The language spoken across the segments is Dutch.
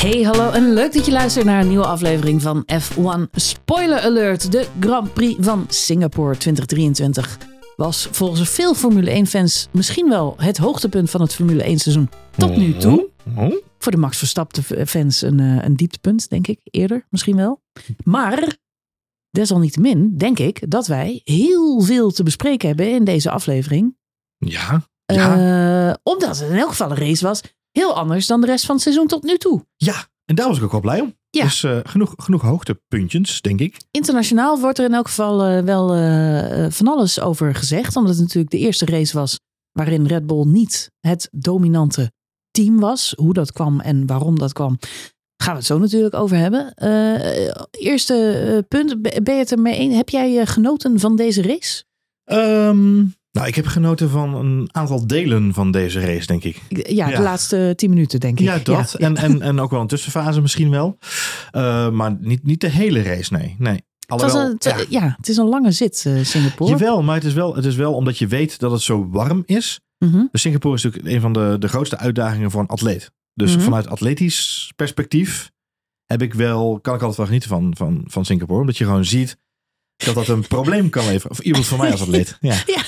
Hey, hallo en leuk dat je luistert naar een nieuwe aflevering van F1 Spoiler Alert. De Grand Prix van Singapore 2023 was volgens veel Formule 1-fans misschien wel het hoogtepunt van het Formule 1-seizoen tot nu toe. Oh, Voor de Max Verstappen-fans een, eh, een dieptepunt, denk ik. Eerder misschien wel. Maar desalniettemin denk ik dat wij heel veel te bespreken hebben in deze aflevering. Ja, ja, Eh, omdat het in elk geval een race was. Heel anders dan de rest van het seizoen tot nu toe. ja. En daar was ik ook wel blij om. Ja. Dus eh, genoeg, genoeg hoogtepuntjes, denk ik. Internationaal wordt er in elk geval eh, wel eh, van alles over gezegd. Omdat het natuurlijk de eerste race was waarin Red Bull niet het dominante team was. Hoe dat kwam en waarom dat kwam, gaan we het zo natuurlijk over hebben. Eerste punt, ben je het ermee eens? Heb jij genoten van deze race? Ehm, nou, ik heb genoten van een aantal delen van deze race, denk ik. Ja, de Ja. laatste tien minuten denk ik. Ja, dat. En, en, en ook wel een tussenfase misschien wel. Eh, maar niet, niet de hele race, nee. nee. Het, Alhoewel, een, het- ja. het is een lange zit, eh, Singapore. Jawel, maar het is, wel, het is wel omdat je weet dat het zo warm is. Mhm. Dus Singapore is natuurlijk een van de, de grootste uitdagingen voor een atleet. Dus Mhm. vanuit atletisch perspectief heb ik wel, kan ik altijd wel genieten van, van, van Singapore. Omdat je gewoon ziet dat dat een probleem kan leveren. Of iemand voor mij als atleet. Ja, Ja,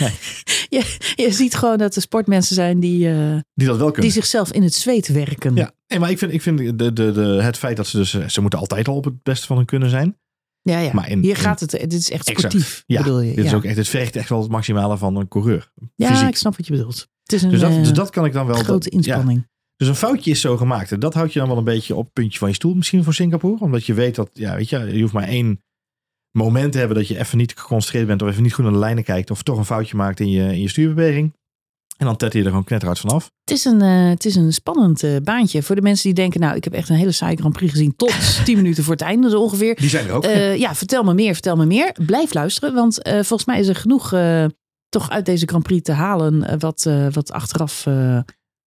je, je ziet gewoon dat er sportmensen zijn die, eh, die dat wel kunnen. die zichzelf in het zweet werken. Ja, nee, maar ik vind, ik vind de, de, de, het feit dat ze dus, ze moeten altijd al op het beste van hun kunnen zijn. Ja, ja. Maar in- Hier gaat het, dit is echt Exact. sportief, Ja, bedoel je. Dit, is ook echt, het vergt echt wel het maximale van een coureur. ja, fysiek. ik snap wat je bedoelt. Het is een Dus dat, eh, dus dat kan ik dan wel. grote ja. inspanning. Dus een foutje is zo gemaakt. En dat houdt je dan wel een beetje op het puntje van je stoel misschien voor Singapore. Omdat je weet dat, ja, weet je, je hoeft maar één moment te hebben dat je even niet geconcentreerd bent. Of even niet goed naar de lijnen kijkt. Of toch een foutje maakt in je, in je stuurbeweging. En dan tet je er gewoon knetterhard vanaf. Het is een, eh, het is een spannend eh, baantje. Voor de mensen die denken, nou, ik heb echt een hele saaie Grand Prix gezien. Tot 10 minuten voor het einde zo ongeveer. Die zijn er ook. Eh, ja, vertel me meer, vertel me meer. Blijf luisteren, want volgens mij is er genoeg toch uit deze Grand Prix te halen. wat, wat achteraf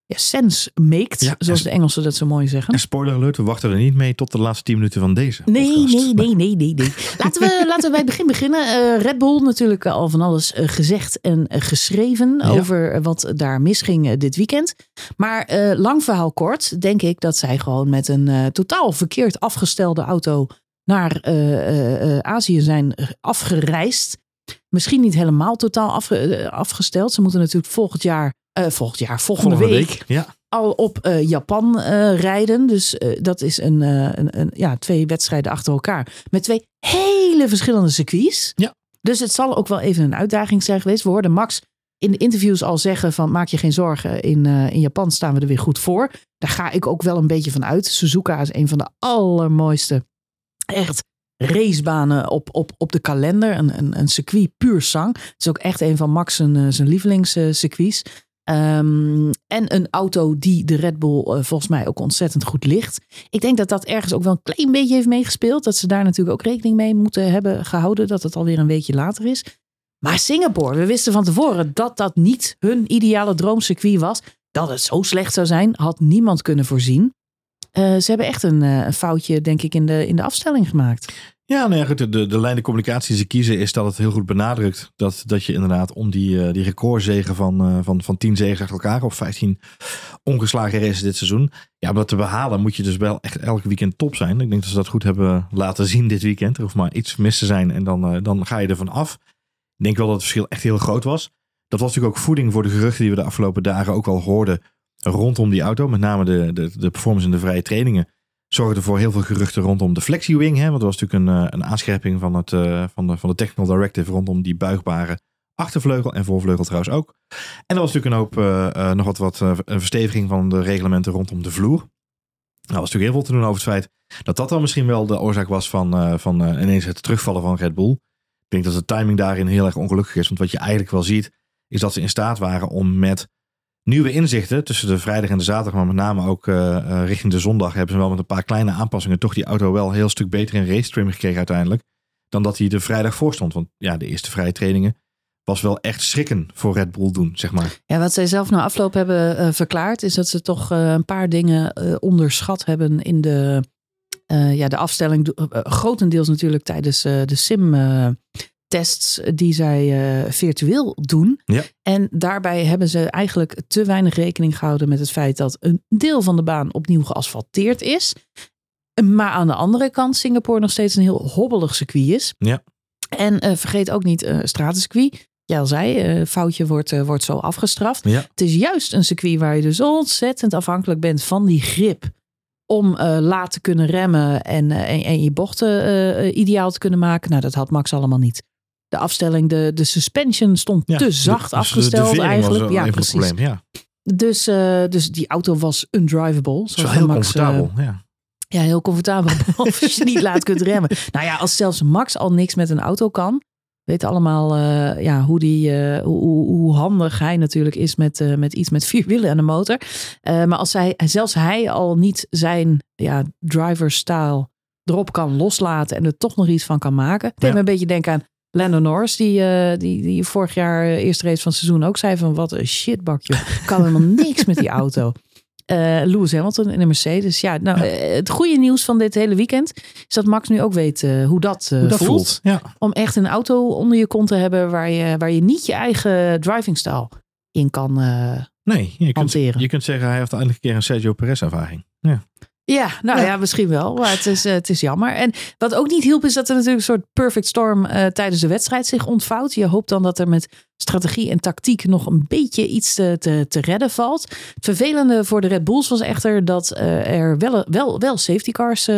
ja, sense maakt, Ja, zoals de Engelsen dat zo mooi zeggen. en spoiler alert, we wachten er niet mee tot de laatste 10 minuten van deze Nee, podcast. nee, nee, nee, nee, nee. Laten we, laten we bij het begin beginnen. Eh, Red Bull natuurlijk al van alles eh, gezegd en eh, geschreven Ja. over wat daar misging dit weekend. Maar lang verhaal kort, denk ik dat zij gewoon met een totaal verkeerd afgestelde auto naar Azië zijn afgereisd. Misschien niet helemaal totaal afge- afgesteld. Ze moeten natuurlijk volgend jaar, eh, volgend jaar, volgende, Volgende week week. Ja, al op eh, Japan eh, rijden. Dus dat is een, een, een, ja, twee wedstrijden achter elkaar. Met twee hele verschillende circuits. Ja. Dus het zal ook wel even een uitdaging zijn geweest. We hoorden Max in de interviews al zeggen van maak je geen zorgen. In, in Japan staan we er weer goed voor. Daar ga ik ook wel een beetje van uit. Suzuka is een van de allermooiste echt racebanen op, op, op de kalender. Een, een, een circuit puur zang. Het is ook echt een van Max zijn, zijn lievelingscircuits. Ehm, en een auto die de Red Bull eh, volgens mij ook ontzettend goed ligt. Ik denk dat dat ergens ook wel een klein beetje heeft meegespeeld. Dat ze daar natuurlijk ook rekening mee moeten hebben gehouden. Dat het alweer een weekje later is. Maar Singapore, we wisten van tevoren dat dat niet hun ideale droomcircuit was. Dat het zo slecht zou zijn, had niemand kunnen voorzien. Eh, ze hebben echt een, eh, een foutje, denk ik, in de, in de afstelling gemaakt. Ja, nou ja, de, de lijn de communicatie die ze kiezen is dat het heel goed benadrukt dat, dat je inderdaad om die, eh, die recordzegen van, eh, van, van 10 zegen achter elkaar of 15 ongeslagen races dit seizoen. Ja, om dat te behalen moet je dus wel echt elk weekend top zijn. Ik denk dat ze dat goed hebben laten zien dit weekend. Er hoeft maar iets mis te zijn en dan, eh, dan ga je ervan af. Ik denk wel dat het verschil echt heel groot was. Dat was natuurlijk ook voeding voor de geruchten die we de afgelopen dagen ook al hoorden rondom die auto. Met name de, de, de performance in de vrije trainingen zorgde voor heel veel geruchten rondom de FlexiWing. Hè, want dat was natuurlijk een, eh, een aanscherping van, het, eh, van, de, van de Technical Directive rondom die buigbare achtervleugel en voorvleugel trouwens ook. En er was natuurlijk een hoop, eh, nog wat, wat een versteviging van de reglementen rondom de vloer. Nou, was natuurlijk heel veel te doen over het feit dat dat dan misschien wel de oorzaak was van, van ineens het terugvallen van Red Bull. Ik denk dat de timing daarin heel erg ongelukkig is. Want wat je eigenlijk wel ziet, is dat ze in staat waren om met nieuwe inzichten tussen de vrijdag en de zaterdag, maar met name ook eh, eh, richting de zondag, hebben ze wel met een paar kleine aanpassingen toch die auto wel heel stuk beter in race trim gekregen uiteindelijk. Dan dat hij de vrijdag voor stond. Want ja, de eerste vrije trainingen was wel echt schrikken voor Red Bull doen, zeg maar. Ja, wat zij zelf na afloop hebben eh, verklaard, is dat ze toch een paar dingen onderschat hebben in de, ja, de afstelling. Grotendeels natuurlijk tijdens de sim, tests die zij eh, virtueel doen. Ja. En daarbij hebben ze eigenlijk te weinig rekening gehouden met het feit dat een deel van de baan opnieuw geasfalteerd is. Maar aan de andere kant Singapore nog steeds een heel hobbelig circuit is. Ja. En eh, vergeet ook niet uh, stratencircuit. Jij al zei, uh, foutje wordt, wordt zo afgestraft. Ja. Het is juist een circuit waar je dus ontzettend afhankelijk bent van die grip. Om laat te kunnen remmen en, en, en je bochten ideaal te kunnen maken. Nou, dat had Max allemaal niet de afstelling, de, de suspension stond Ja, te zacht dus afgesteld de, de vering eigenlijk. Ja, precies. Probleem. Ja, Dus, eh, dus die auto was undrivable. zoals heel Max, eh, ja. ja, heel comfortabel. Behalve als je niet laat kunt remmen. Nou ja, als zelfs Max al niks met een auto kan. We weten allemaal eh, ja, hoe, die, hoe, hoe- handig hij natuurlijk is met, met iets met vier wielen en een motor. Maar als hij, zelfs hij al niet zijn ja, driver style erop kan loslaten en er toch nog iets van kan maken. Ja. me een beetje denken aan Lando Norris, die, eh, die, die vorig jaar eh, eerste race van het seizoen ook zei van wat een shitbakje. Kan helemaal niks met die auto. Eh, Lewis Hamilton in de Mercedes. Ja, nou, het goede nieuws van dit hele weekend is dat Max nu ook weet hoe dat, Hoe dat voelt. voelt. Ja. Om echt een auto onder je kont te hebben waar je, waar je niet je eigen driving style in kan. Nee, je kunt, Hanteren. je kunt zeggen hij heeft eindelijk een keer een Sergio Perez ervaring. Ja. Ja, nou ja. Ja. misschien wel. Maar het is, eh, het is jammer. En wat ook niet hielp, is dat er natuurlijk een soort perfect storm eh, tijdens de wedstrijd zich ontvouwt. Je hoopt dan dat er met strategie en tactiek nog een beetje iets te, te, te redden valt. Het vervelende voor de Red Bulls was echter dat eh, er wel, wel, wel safety cars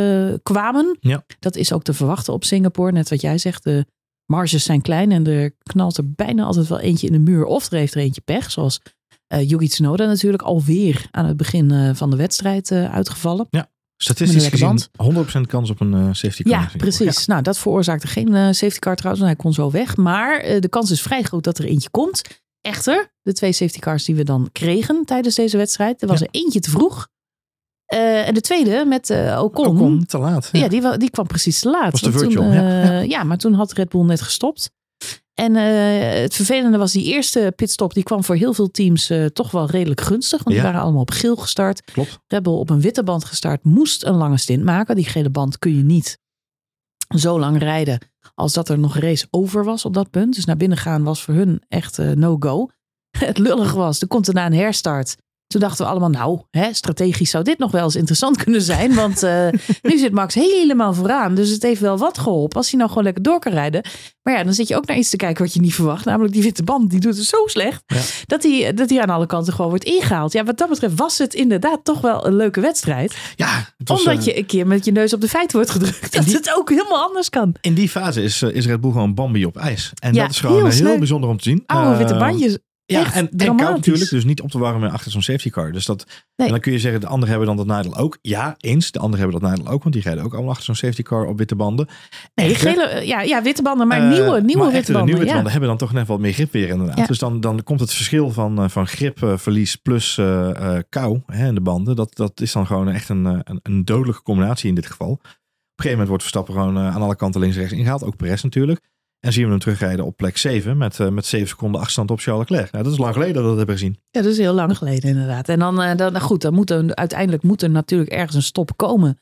kwamen. Ja. Dat is ook te verwachten op Singapore. Net wat jij zegt, de marges zijn klein en er knalt er bijna altijd wel eentje in de muur. Of er heeft er eentje pech, zoals eh Yuki Tsunoda natuurlijk alweer aan het begin eh, van de wedstrijd eh, uitgevallen. Statistisch Met een gezien 100% kans op een safety car. Ja, precies. Nou, dat veroorzaakte geen safety car trouwens, hij kon zo weg. Maar de kans is vrij groot dat er eentje komt. Echter, de twee safety cars die we dan kregen tijdens deze wedstrijd, er was Ja. er eentje te vroeg. En de tweede met Ocon. Ocon, te laat. Ja, die, die kwam precies te laat. Was de toen, virtual, ja. ja, maar toen had Red Bull net gestopt. En eh, het vervelende was die eerste pitstop, die kwam voor heel veel teams eh, toch wel redelijk gunstig. Want die waren allemaal op geel gestart. Klopt. Red Bull op een witte band gestart, moest een lange stint maken. Die gele band kun je niet zo lang rijden als dat er nog race over was op dat punt. Dus naar binnen gaan was voor hun echt eh, no-go. Het lullig was, er komt daarna een herstart. Toen dachten we allemaal, nou, hè, strategisch zou dit nog wel eens interessant kunnen zijn. Want eh, nu zit Max helemaal vooraan. Dus het heeft wel wat geholpen als hij nou gewoon lekker door kan rijden. Maar ja, dan zit je ook naar iets te kijken wat je niet verwacht. Namelijk die witte band, die doet het zo slecht. Ja. Dat, hij, dat hij aan alle kanten gewoon wordt ingehaald. Ja, wat dat betreft was het inderdaad toch wel een leuke wedstrijd. Ja, was, Omdat eh, je een keer met je neus op de feiten wordt gedrukt. Dat die- het ook helemaal anders kan. in die fase is, eh, is Red Bull gewoon Bambi op ijs. En Ja, dat is gewoon heel heel, bijzonder om te zien. Oude witte bandjes. Ja, Echt en, en koud natuurlijk, dus niet op te warmen achter zo'n safety car. Dus dat, Nee. en dan kun je zeggen, de anderen hebben dan dat nadeel ook. Ja, eens, de anderen hebben dat nadeel ook, want die rijden ook allemaal achter zo'n safety car op witte banden. Nee, gele, eh, ja, ja, witte banden, maar eh, nieuwe, nieuwe maar witte banden. nieuwe witte ja. banden hebben dan toch net wat meer grip weer inderdaad. Ja. Dus dan, dan komt het verschil van, eh, van gripverlies plus eh, eh, kou hè, in de banden. Dat, dat is dan gewoon echt een, een, een dodelijke combinatie in dit geval. Op een gegeven moment wordt Verstappen gewoon aan alle kanten links en rechts ingehaald. Ook Perez natuurlijk. En zien we hem terugrijden op plek 7 met, eh, met 7 seconden achterstand op Charles Leclerc. Nou, dat is lang geleden dat we dat hebben gezien. Ja, dat is heel lang geleden inderdaad. En dan, eh, dan nou goed, dan moet er, uiteindelijk moet er natuurlijk ergens een stop komen.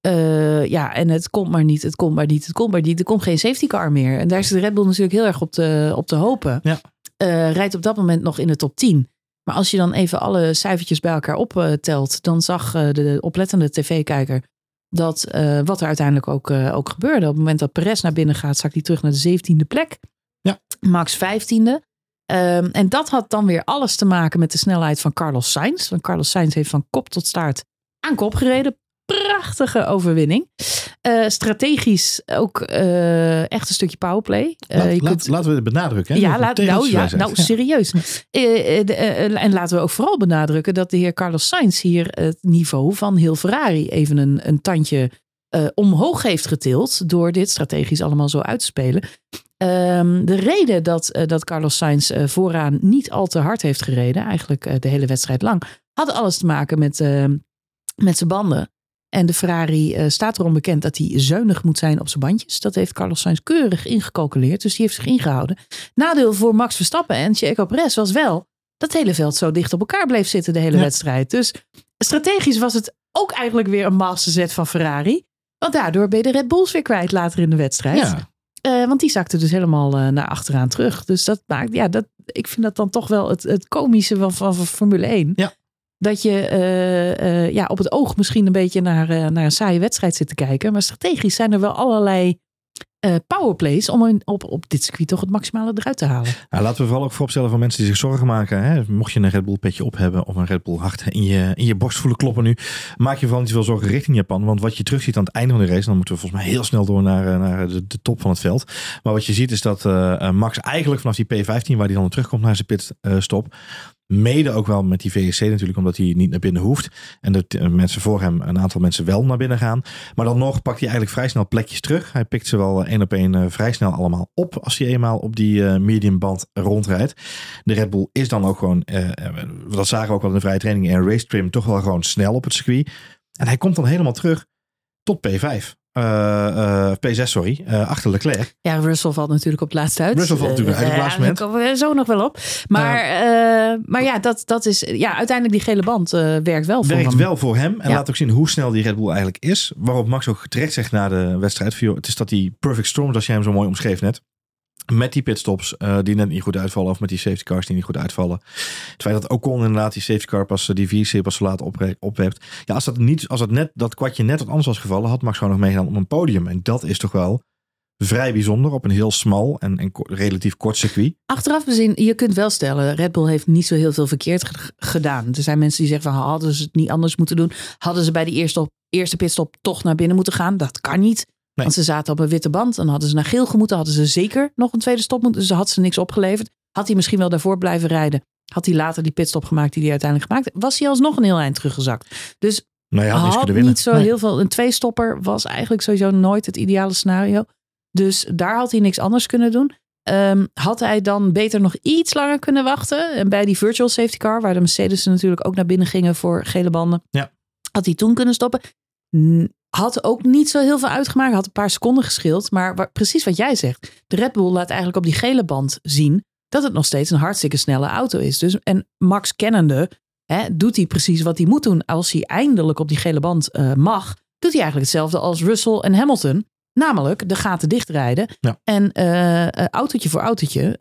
Eh, ja, en het komt maar niet, het komt maar niet, het komt maar niet. Er komt geen safety car meer. En daar is de Red Bull natuurlijk heel erg op te, op te hopen. Ja. Rijdt op dat moment nog in de top 10. Maar als je dan even alle cijfertjes bij elkaar optelt, dan zag de oplettende tv-kijker dat eh, wat er uiteindelijk ook, eh, ook gebeurde. Op het moment dat Perez naar binnen gaat, zakt hij terug naar de 17e plek. Ja. Max 15e. Ehm, en dat had dan weer alles te maken met de snelheid van Carlos Sainz. Want Carlos Sainz heeft van kop tot staart aan kop gereden. Prachtige overwinning. Eh, strategisch ook eh, echt een stukje powerplay. Eh, Laat, je laat- kunt- laten we het benadrukken. Hè? ja, laat, nou, ja, nou serieus. En laten we ook vooral benadrukken dat de heer Carlos Sainz hier het niveau van heel Ferrari even een, een tandje omhoog heeft getild door dit strategisch allemaal zo uit te spelen. Ehm, de reden dat, dat Carlos Sainz vooraan niet al te hard heeft gereden, eigenlijk de hele wedstrijd lang, had alles te maken met, met zijn banden. En de Ferrari eh, staat erom bekend dat hij zuinig moet zijn op zijn bandjes. Dat heeft Carlos Sainz keurig ingecalculeerd. Dus die heeft zich ingehouden. Nadeel voor Max Verstappen en Checo Perez was wel dat het hele veld zo dicht op elkaar bleef zitten de hele Ja. wedstrijd. Dus strategisch was het ook eigenlijk weer een masterzet van Ferrari. Want daardoor ben je de Red Bulls weer kwijt later in de wedstrijd. Ja. Eh, want die zakte dus helemaal eh, naar achteraan terug. Dus dat maakt, ja, dat, ik vind dat dan toch wel het, het komische van, van, van Formule 1. Ja. Dat je eh, eh, ja, op het oog misschien een beetje naar, eh, naar een saaie wedstrijd zit te kijken. Maar strategisch zijn er wel allerlei powerplays om op, op dit circuit toch het maximale eruit te halen. Nou, laten we vooral ook vooropstellen van mensen die zich zorgen maken. Hè? Mocht je een Red Bull petje op hebben of een Red Bull hart in je, in je borst voelen kloppen nu. Maak je vooral niet zoveel zorgen richting Japan. Want wat je terugziet aan het einde van de race. Dan moeten we volgens mij heel snel door naar, naar de, de top van het veld. Maar wat je ziet is dat Max eigenlijk vanaf die P15 waar hij dan terugkomt naar zijn pitstop. Mede ook wel met die VSC natuurlijk, omdat hij niet naar binnen hoeft. En dat eh, mensen voor hem, een aantal mensen wel naar binnen gaan. Maar dan nog pakt hij eigenlijk vrij snel plekjes terug. Hij pikt ze wel eh, één op één eh, vrij snel allemaal op als hij eenmaal op die eh mediumband rondrijdt. De Red Bull is dan ook gewoon, eh, dat zagen we ook wel in de vrije training en race trim, toch wel gewoon snel op het circuit. En hij komt dan helemaal terug tot P5. Eh, eh, P6, sorry, eh, achter Leclerc. Ja, Russell valt natuurlijk op het laatste uit. Russell valt natuurlijk uit op het laatste daar komen we zo nog wel op. Maar, maar ja, dat, dat is, ja, uiteindelijk die gele band werkt wel voor Werkt hem. wel voor hem. En Ja. laat ook zien hoe snel die Red Bull eigenlijk is. Waarop Max ook terecht zegt na de wedstrijd. Het is dat die perfect storm, zoals jij hem zo mooi omschreef net. Met die pitstops eh, die net niet goed uitvallen. Of met die safety cars die niet goed uitvallen. Het feit dat Ocon inderdaad die safety car pas, eh, die VC pas zo laat opwerpt. Ja, als dat, niet, als dat, net, dat kwartje net wat anders was gevallen. Had Max gewoon nog meegedaan op een podium. En dat is toch wel vrij bijzonder. Op een heel smal en, en relatief kort circuit. Achteraf bezien, je kunt wel stellen, Red Bull heeft niet zo heel veel verkeerd ge- gedaan. Er zijn mensen die zeggen van, hadden ze het niet anders moeten doen? Hadden ze bij die eerste, eerste pitstop toch naar binnen moeten gaan? Dat kan niet. Want ze zaten op een witte band. Dan hadden ze naar geel gemoeten. Hadden ze zeker nog een tweede stop moeten. Dus had ze niks opgeleverd. Had hij misschien wel daarvoor blijven rijden. Had hij later die pitstop gemaakt die hij uiteindelijk gemaakt heeft. Was hij alsnog een heel eind teruggezakt. Dus Nou ja, had niet zo Nee. heel veel. Een tweestopper was eigenlijk sowieso nooit het ideale scenario. Dus daar had hij niks anders kunnen doen. Ehm, had hij dan beter nog iets langer kunnen wachten? En bij die virtual safety car, waar de Mercedes natuurlijk ook naar binnen gingen voor gele banden. Ja. Had hij toen kunnen stoppen? Had ook niet zo heel veel uitgemaakt. Had een paar seconden geschild. Maar waar- precies wat jij zegt. De Red Bull laat eigenlijk op die gele band zien dat het nog steeds een hartstikke snelle auto is. Dus, en Max kennende hè, doet hij precies wat hij moet doen. Als hij eindelijk op die gele band eh, mag, doet hij eigenlijk hetzelfde als Russell en Hamilton. Namelijk de gaten dichtrijden. Ja. En eh, autootje voor autootje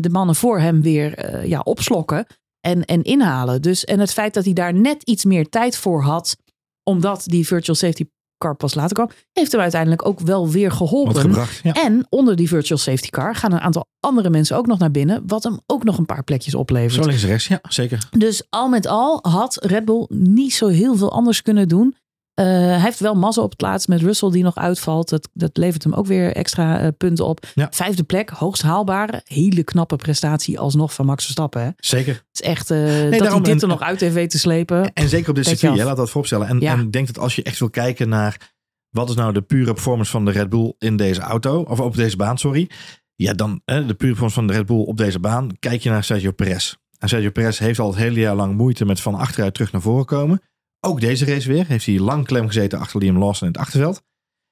de mannen voor hem weer ja, opslokken en, en inhalen. Dus, en het feit dat hij daar net iets meer tijd voor had, omdat die virtual safety car pas later kwam, heeft hem uiteindelijk ook wel weer geholpen. gebracht. Ja. En onder die virtual safety car gaan een aantal andere mensen ook nog naar binnen, wat hem ook nog een paar plekjes oplevert. Zo links rechts, ja, zeker. Dus al met al had Red Bull niet zo heel veel anders kunnen doen. Eh, hij heeft wel mazzel op het laatst met Russell die nog uitvalt. Dat, dat levert hem ook weer extra eh, punten op. Ja. Vijfde plek, hoogst haalbare. Hele knappe prestatie alsnog van Max Verstappen. Hè? Het Zeker. is echt eh, dat hij dit en- er nog uit heeft weten slepen. En zeker op dit circuit, hè, laat dat vooropstellen. En, Ja. en ik denk dat als je echt wil kijken naar wat is nou de pure performance van de Red Bull in deze auto, of op deze baan, sorry. Ja, dan hè, de pure performance van de Red Bull op deze baan, kijk je naar Sergio Perez. En Sergio Perez heeft al het hele jaar lang moeite met van achteruit terug naar voren komen. Ook deze race weer. Heeft hij lang klem gezeten achter Liam Lawson in het achterveld.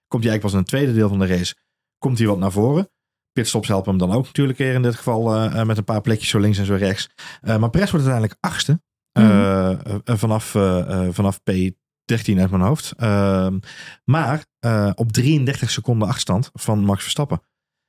Komt hij eigenlijk pas in het tweede deel van de race. Komt hij wat naar voren. Pitstops helpen hem dan ook natuurlijk weer in dit geval eh, eh, met een paar plekjes zo links en zo rechts. Eh, maar Perez wordt uiteindelijk achtste. Mhm. Vanaf, vanaf P13 uit mijn hoofd. Ehm, maar op 33 seconden achterstand van Max Verstappen.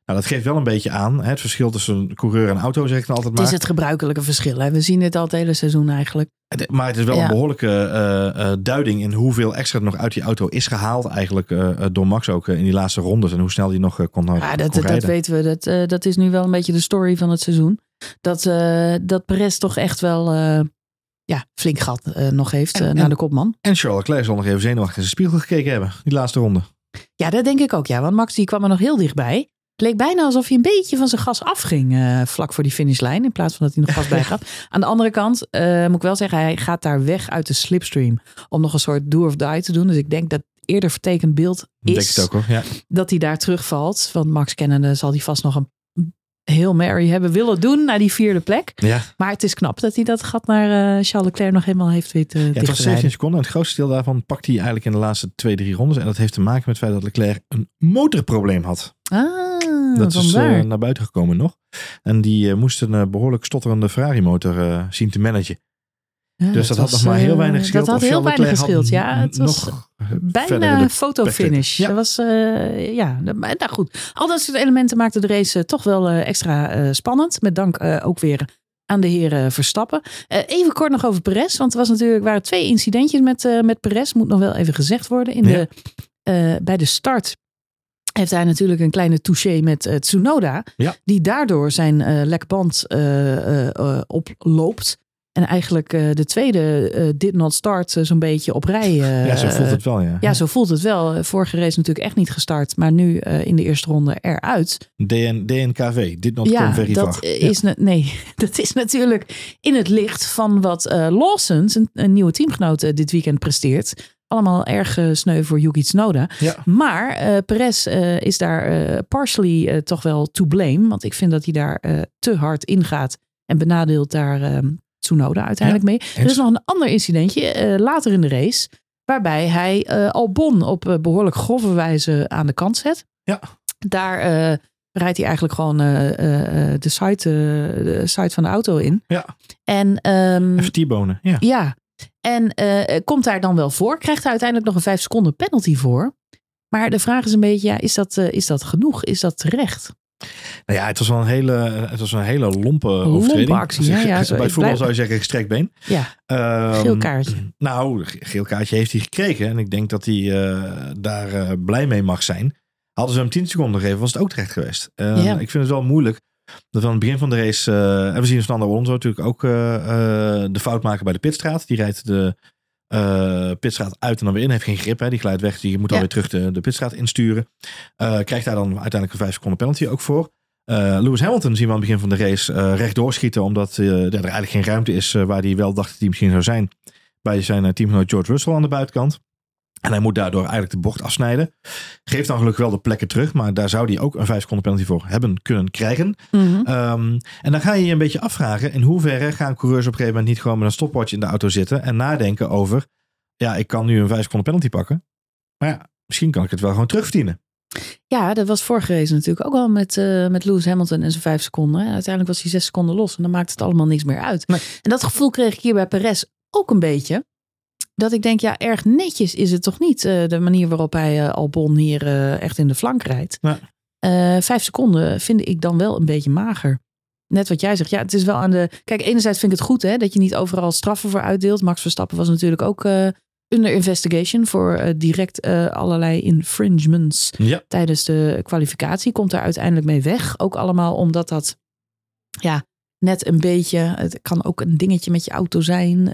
Nou, dat geeft wel een beetje aan hè, het verschil tussen coureur en auto, zeg ik dan altijd Het maar. is het gebruikelijke verschil. Hè? We zien dit al het hele seizoen eigenlijk. Het- Maar het is wel Ja. een behoorlijke eh, eh, duiding in hoeveel extra er nog uit die auto is gehaald. Eigenlijk eh, door Max ook in die laatste rondes. En hoe snel die nog kon, Ja, kon dat, dat, weten we. Dat, dat is nu wel een beetje de story van het seizoen. Dat, dat Perez toch echt wel ja, flink gat nog heeft En- en- naar de kopman. En Charles Leclerc zal nog even zenuwachtig in zijn spiegel gekeken hebben. Die laatste ronde. Ja, dat denk ik ook. Ja, want Max die kwam er nog heel dichtbij. Het leek bijna alsof hij een beetje van zijn gas afging eh, vlak voor die finishlijn. In plaats van dat hij nog gas bij gaf. Aan de andere kant eh, moet ik wel zeggen, hij gaat daar weg uit de slipstream. Om nog een soort do of die te doen. Dus ik denk dat eerder vertekend beeld Denk is het ook hoor. Ja. dat hij daar terugvalt. Want Max kennende zal hij vast nog een heel Mary hebben willen doen naar die vierde plek. Ja, Maar het is knap dat hij dat gat naar eh, Charles Leclerc nog helemaal heeft weten ja, ja, het was 17 seconden. En het grootste deel daarvan pakt hij eigenlijk in de laatste twee, drie rondes. En dat heeft te maken met het feit dat Leclerc een motorprobleem had. Ah, dat is eh, naar buiten gekomen nog. En die eh, moest een eh, behoorlijk stotterende Ferrari motor eh, zien te managen. Ja, Dus dat had was, nog maar heel weinig gescheeld. Dat had heel weinig gescheeld, had ja. Het was bijna een fotofinish. Ja. Dat was, ja, maar nou goed. Al dat soort elementen maakten de race toch wel extra spannend. Met dank ook weer aan de heren Verstappen. Even kort nog over Perez. Want er was natuurlijk, waren twee incidentjes met, met Perez. Moet nog wel even gezegd worden. In Ja. de, bij de start heeft hij natuurlijk een kleine touché met eh, Tsunoda. Ja. Die daardoor zijn eh lekke band eh, oploopt. En eigenlijk de tweede did not start zo'n beetje op rij. ja, zo voelt het wel, ja. ja, zo voelt het wel. Vorige race natuurlijk echt niet gestart, maar nu in de eerste ronde eruit. DN, DNKV, dit not ja, come very dat far. Ja. is ne- nee, dat is natuurlijk in het licht van wat Lawsons, een, een nieuwe teamgenoot, dit weekend presteert. Allemaal erg eh, sneu voor Yuki Tsunoda. Ja. Maar eh Perez eh, is daar eh, partially toch wel to blame. Want ik vind dat hij daar te hard ingaat en benadeelt daar eh, Tsunoda uiteindelijk mee. Er is nog een ander incidentje later in de race. Waarbij hij Albon op eh, behoorlijk grove wijze aan de kant zet. Ja. Daar rijdt hij eigenlijk gewoon de, site, de site van de auto in. Ja. En ehm, Even T-bonen, ja. ja, en eh, komt daar dan wel voor? Krijgt hij uiteindelijk nog een vijf seconden penalty voor? Maar de vraag is een beetje, ja, is, dat, eh, is dat genoeg? Is dat terecht? Nou ja, het was wel een hele, het was een hele lompe overtreding. actie, ja, ja, zo- Bij voetbal blijf- zou je zeggen gestrekt been. Ja, Ehm, geel kaartje. Nou, ge- geel kaartje heeft hij gekregen. En ik denk dat hij eh, daar blij mee mag zijn. Hadden ze hem 10 seconden gegeven, was het ook terecht geweest. Eh, Ja. Ik vind het wel moeilijk. Dat we aan het begin van de race. eh, en we zien Fernando Alonso natuurlijk ook eh, eh, de fout maken bij de pitstraat. Die rijdt de eh, pitstraat uit en dan weer in. Heeft geen grip, hè. die glijdt weg. Die moet Ja. alweer terug de, de pitstraat insturen. Krijgt daar dan uiteindelijk een 5 seconden penalty ook voor. Lewis Hamilton zien we aan het begin van de race eh rechtdoor schieten. Omdat ja, er eigenlijk geen ruimte is waar hij wel dacht dat hij misschien zou zijn. Bij zijn teamgenoot George Russell aan de buitenkant. En hij moet daardoor eigenlijk de bocht afsnijden. Geeft dan gelukkig wel de plekken terug. Maar daar zou hij ook een 5 seconden penalty voor hebben kunnen krijgen. Mhm. Ehm, en dan ga je je een beetje afvragen. In hoeverre gaan coureurs op een gegeven moment niet gewoon met een stopwatch in de auto zitten. En nadenken over. Ja, ik kan nu een 5 seconden penalty pakken. Maar ja, misschien kan ik het wel gewoon terugverdienen. Ja, dat was vorige race natuurlijk ook al met, eh, met Lewis Hamilton en zijn vijf seconden. En uiteindelijk was hij zes seconden los en dan maakt het allemaal niks meer uit. Nee. En dat gevoel kreeg ik hier bij Perez ook een beetje. Dat ik denk, ja, erg netjes is het toch niet. eh, de manier waarop hij eh, Albon hier eh, echt in de flank rijdt. Eh, vijf seconden vind ik dan wel een beetje mager. Net wat jij zegt. Ja, het is wel aan de. Kijk, enerzijds vind ik het goed hè, dat je niet overal straffen voor uitdeelt. Max Verstappen was natuurlijk ook eh, under investigation voor direct allerlei infringements Ja. tijdens de kwalificatie. Komt daar uiteindelijk mee weg. Ook allemaal omdat dat ja, net een beetje. Het kan ook een dingetje met je auto zijn.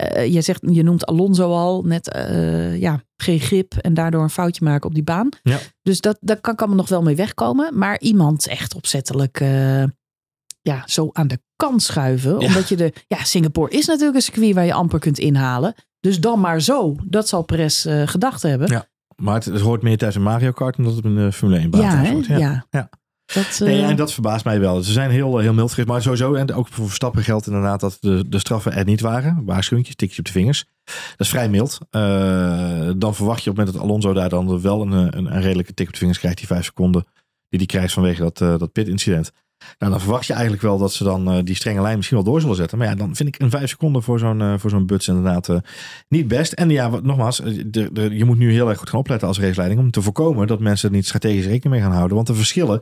Eh eh, je, zegt, je noemt Alonso al net eh, ja, geen grip en daardoor een foutje maken op die baan. Ja. Dus dat, daar kan allemaal nog wel mee wegkomen. Maar iemand echt opzettelijk ja, zo aan de kant schuiven. Ja. Omdat je de. Ja, Singapore is natuurlijk een circuit waar je amper kunt inhalen. Dus dan maar zo. Dat zal Perez gedacht hebben. Ja. Maar het, het hoort meer thuis in Mario Kart dan dat het de Formule 1 baan ja, hoort. ja. Ja. Dat, Nee, eh, en dat verbaast mij wel. Ze zijn heel, heel mild geweest. Maar sowieso, en ook voor Verstappen geldt inderdaad dat de, de straffen er niet waren. Waarschuwingjes, tikjes op de vingers. Dat is vrij mild. Eh, dan verwacht je op het moment dat Alonso daar dan wel een, een, een redelijke tik op de vingers krijgt. Die vijf seconden die hij krijgt vanwege dat, eh, dat pit-incident. Nou, dan verwacht je eigenlijk wel dat ze dan eh, die strenge lijn misschien wel door zullen zetten. Maar ja, dan vind ik een vijf seconden voor zo'n eh, voor zo'n buts inderdaad eh, niet best. En ja, wat, nogmaals, eh, de, de, je moet nu heel erg goed gaan opletten als raceleiding. Om te voorkomen dat mensen er niet strategisch rekening mee gaan houden. Want de verschillen,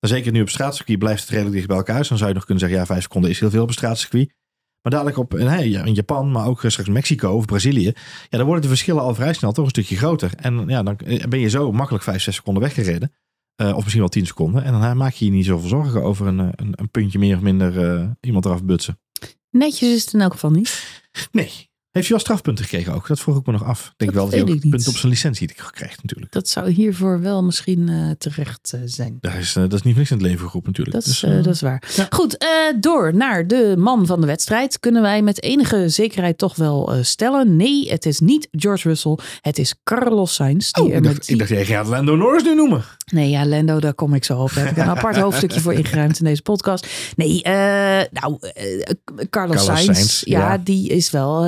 zeker nu op straatcircuit, blijft het redelijk dicht bij elkaar. Dus dan zou je nog kunnen zeggen, ja, vijf seconden is heel veel op straatcircuit. Maar dadelijk op eh, nee, in Japan, maar ook straks Mexico of Brazilië. Ja, dan worden de verschillen al vrij snel toch een stukje groter. En ja, dan ben je zo makkelijk vijf, zes seconden weggereden. Uh, of misschien wel 10 seconden. En dan maak je je niet zoveel zorgen over een, een, een puntje meer of minder uh, iemand eraf butsen. Netjes is het in elk geval niet. Nee. Heeft hij wel strafpunten gekregen ook? Dat vroeg ik me nog af. Ik denk dat wel dat hij ook punten op zijn licentie krijgt natuurlijk. Dat zou hiervoor wel misschien uh, terecht uh, zijn. Dat is, uh, dat is niet niks in het leven geroepen natuurlijk. Dat is, dus, dat is waar. Ja. Goed, door naar de man van de wedstrijd. Kunnen wij met enige zekerheid toch wel stellen. Nee, het is niet George Russell. Het is Carlos Sainz. Die oh, ik, dacht, die... ik dacht, jij gaat Lando Norris nu noemen. Nee, ja, Lando, daar kom ik zo op. Daar heb ik een apart hoofdstukje voor ingeruimd in deze podcast. Nee, nou, Carlos, Carlos Sainz, Sainz ja, ja, die is wel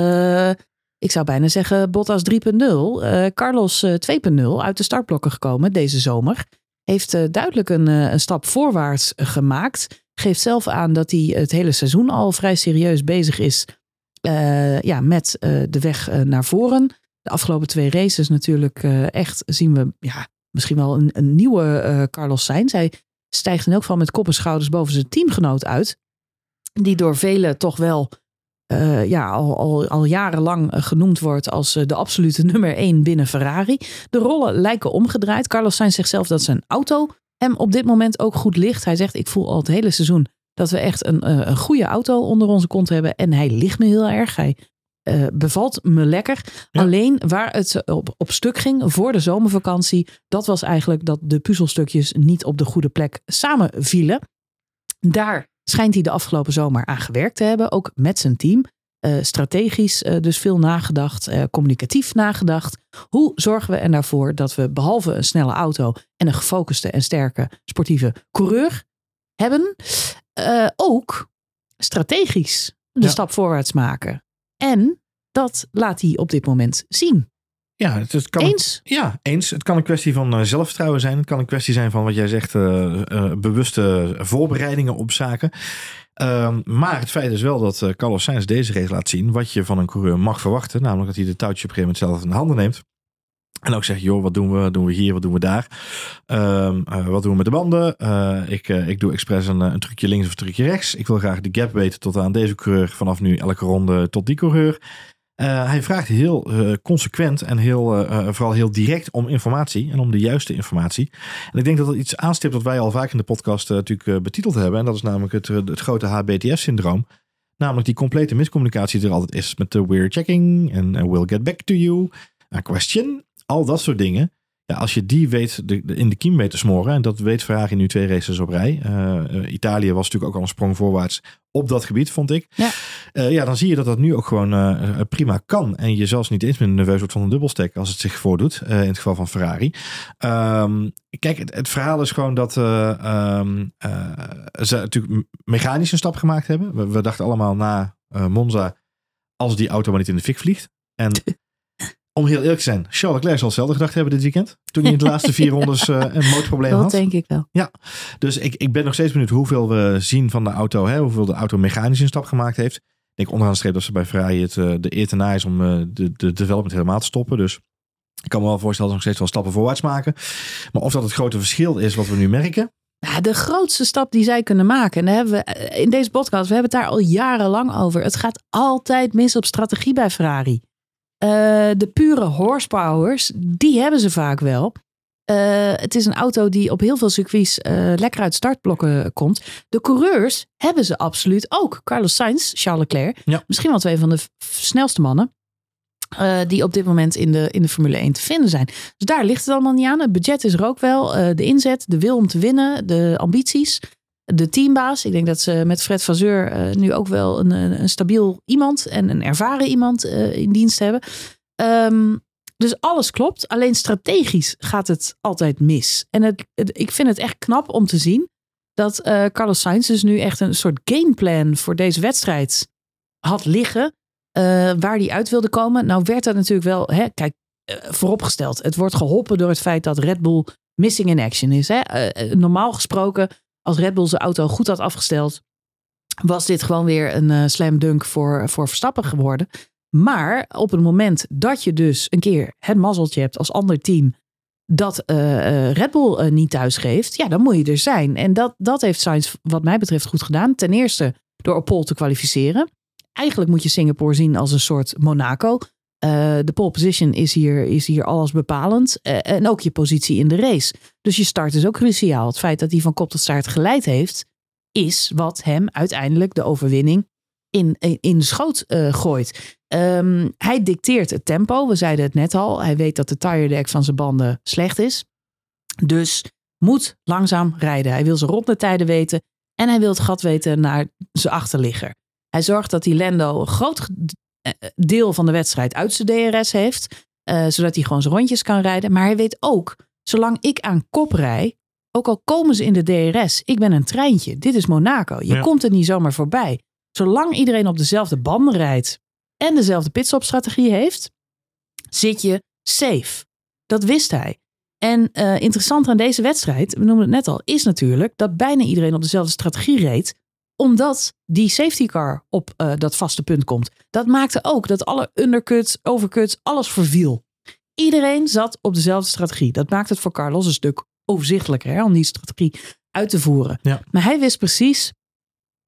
ik zou bijna zeggen Bottas 3.0. Uh, Carlos uh, 2.0 uit de startblokken gekomen deze zomer. Heeft duidelijk een, een, stap voorwaarts gemaakt. Geeft zelf aan dat hij het hele seizoen al vrij serieus bezig is ja, met de weg naar voren. De afgelopen twee races natuurlijk echt zien we ja, misschien wel een, een nieuwe Carlos Sainz. Hij stijgt in elk geval met kop en schouders boven zijn teamgenoot uit. Die door velen toch wel uh, ja, al, al, al jarenlang eh, genoemd wordt als eh, de absolute nummer één binnen Ferrari. De rollen lijken omgedraaid. Carlos Sainz zegt zelf dat zijn auto hem op dit moment ook goed ligt. Hij zegt, ik voel al het hele seizoen dat we echt een, een goede auto onder onze kont hebben. En hij ligt me heel erg. Hij uh, bevalt me lekker. Alleen waar het op, op stuk ging voor de zomervakantie, dat was eigenlijk dat de puzzelstukjes niet op de goede plek samenvielen. Daar schijnt hij de afgelopen zomer aan gewerkt te hebben, ook met zijn team. Uh, strategisch uh, dus veel nagedacht, uh, communicatief nagedacht. Hoe zorgen we er nou voor dat we behalve een snelle auto en een gefocuste en sterke sportieve coureur hebben, ook strategisch de stap voorwaarts maken? En dat laat hij op dit moment zien. Ja, het, kan eens? ja, eens. Het kan een kwestie van uh, zelfvertrouwen zijn. Het kan een kwestie zijn van wat jij zegt, uh, uh, bewuste voorbereidingen op zaken. Ehm, maar het feit is wel dat Carlos Sainz deze race laat zien wat je van een coureur mag verwachten. Namelijk dat hij de touwtje op een gegeven moment zelf in de handen neemt. En ook zegt, joh, wat doen we? Wat doen we hier? Wat doen we daar? Um, wat doen we met de banden? ik, ik doe expres een, een, trucje links of een trucje rechts. Ik wil graag de gap weten tot aan deze coureur. Vanaf nu elke ronde tot die coureur. Uh, hij vraagt heel uh, consequent en heel, uh, vooral heel direct om informatie en om de juiste informatie. En ik denk dat dat iets aanstipt wat wij al vaak in de podcast natuurlijk betiteld hebben. En dat is namelijk het, het grote HBTS-syndroom. Namelijk die complete miscommunicatie die er altijd is met de we're checking en we'll get back to you, a question, al dat soort dingen als je die weet de, in de kiem weet te smoren, en dat weet Ferrari nu twee races op rij. Uh, Italië was natuurlijk ook al een sprong voorwaarts op dat gebied, vond ik. Ja, uh, ja dan zie je dat dat nu ook gewoon prima kan. En je zelfs niet eens meer nerveus wordt van een dubbelstek als het zich voordoet, in het geval van Ferrari. Um, kijk, het, het, verhaal is gewoon dat um, ze natuurlijk mechanisch een stap gemacht hebben. We, we dachten allemaal na Monza, als die auto maar niet in de fik vliegt. En om heel eerlijk te zijn, Charles Leclerc zal hetzelfde gedacht hebben dit weekend. Toen hij in de laatste vier rondes uh, een motorprobleem had. Dat denk ik wel. Ja, dus ik, ik ben nog steeds benieuwd hoeveel we zien van de auto. Hè, hoeveel de auto mechanisch een stap gemaakt heeft. Ik denk onderaan streep dat ze bij Ferrari het uh, de eer te na is om uh, de, de development helemaal te stoppen. Dus ik kan me wel voorstellen dat ze nog steeds wel stappen voorwaarts maken. Maar of dat het grote verschil is wat we nu merken. Ja, de grootste stap die zij kunnen maken, en daar hebben we in deze podcast, we hebben het daar al jarenlang over. Het gaat altijd mis op strategie bij Ferrari. Uh, de pure horsepowers, die hebben ze vaak wel. Uh, het is een auto die op heel veel circuits uh, lekker uit startblokken komt. De coureurs hebben ze absoluut ook. Carlos Sainz, Charles Leclerc. Ja. Misschien wel twee van de snelste mannen. die op dit moment in de, in de Formule 1 te vinden zijn. Dus daar ligt het allemaal niet aan. Het budget is er ook wel. de inzet, de wil om te winnen, de ambities de teambaas. Ik denk dat ze met Fred Vazeur uh, nu ook wel een, een, stabiel iemand en een ervaren iemand uh, in dienst hebben. Um, dus alles klopt. Alleen strategisch gaat het altijd mis. En het, ik vind het echt knap om te zien dat Carlos Sainz dus nu echt een soort gameplan voor deze wedstrijd had liggen. waar hij uit wilde komen. Nou werd dat natuurlijk wel, hè, kijk, vooropgesteld. Het wordt geholpen door het feit dat Red Bull missing in action is. Hè. normaal gesproken als Red Bull zijn auto goed had afgesteld, was dit gewoon weer een uh, slam dunk voor, voor Verstappen geworden. Maar op het moment dat je dus een keer het mazzeltje hebt als ander team dat uh, Red Bull niet thuis geeft, ja, dan moet je er zijn. En dat, dat heeft Sainz wat mij betreft goed gedaan. Ten eerste door op pole te kwalificeren. Eigenlijk moet je Singapore zien als een soort Monaco. Uh, de pole position is hier, is hier alles bepalend. Uh, en ook je positie in de race. Dus je start is ook cruciaal. Het feit dat hij van kop tot staart geleid heeft, is wat hem uiteindelijk de overwinning in, in, de schoot gooit. Um, hij dicteert het tempo. We zeiden het net al. Hij weet dat de tire deck van zijn banden slecht is. Dus moet langzaam rijden. Hij wil zijn rondetijden weten. En hij wil het gat weten naar zijn achterligger. Hij zorgt dat die Lando een groot eh, eh, deel van de wedstrijd uit zijn DRS heeft. Uh, zodat hij gewoon zijn rondjes kan rijden. Maar hij weet ook, zolang ik aan kop rij, ook al komen ze in de DRS, ik ben een treintje. Dit is Monaco. Je komt er niet zomaar voorbij. Zolang iedereen op dezelfde banden rijdt en dezelfde pitstopstrategie heeft, zit je safe. Dat wist hij. En uh, interessant aan deze wedstrijd, we noemen het net al, is natuurlijk dat bijna iedereen op dezelfde strategie reed omdat die safety car op uh, dat vaste punt komt. Dat maakte ook dat alle undercuts, overcuts, alles verviel. Iedereen zat op dezelfde strategie. Dat maakt het voor Carlos een stuk overzichtelijker hè, om die strategie uit te voeren. Ja. Maar hij wist precies,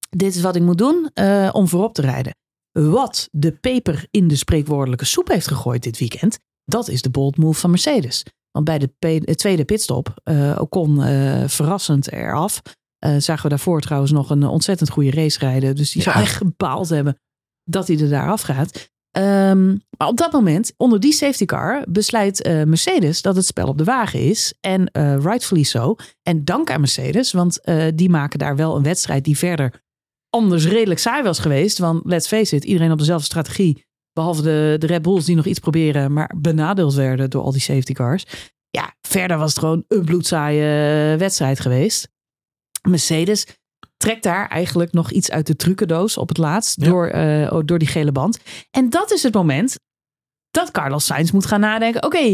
dit is wat ik moet doen uh, om voorop te rijden. Wat de peper in de spreekwoordelijke soep heeft gegooid dit weekend, dat is de bold move van Mercedes. Want bij de tweede pitstop, uh, Ocon uh, verrassend eraf. Uh, zagen we daarvoor trouwens nog een ontzettend goede race rijden. Dus die ja. zou echt gebaald hebben dat hij er daar afgaat. Um, maar op dat moment, onder die safety car, besluit uh, Mercedes dat het spel op de wagen is. En uh, rightfully so. En dank aan Mercedes, want uh, die maken daar wel een wedstrijd die verder anders redelijk saai was geweest. Want let's face it, iedereen op dezelfde strategie. Behalve de, de Red Bulls die nog iets proberen, maar benadeeld werden door al die safety cars. Ja, verder was het gewoon een bloedzaaie wedstrijd geweest. Mercedes trekt daar eigenlijk nog iets uit de trucendoos op het laatst Ja. door, eh, door die gele band. En dat is het moment dat Carlos Sainz moet gaan nadenken. Oké,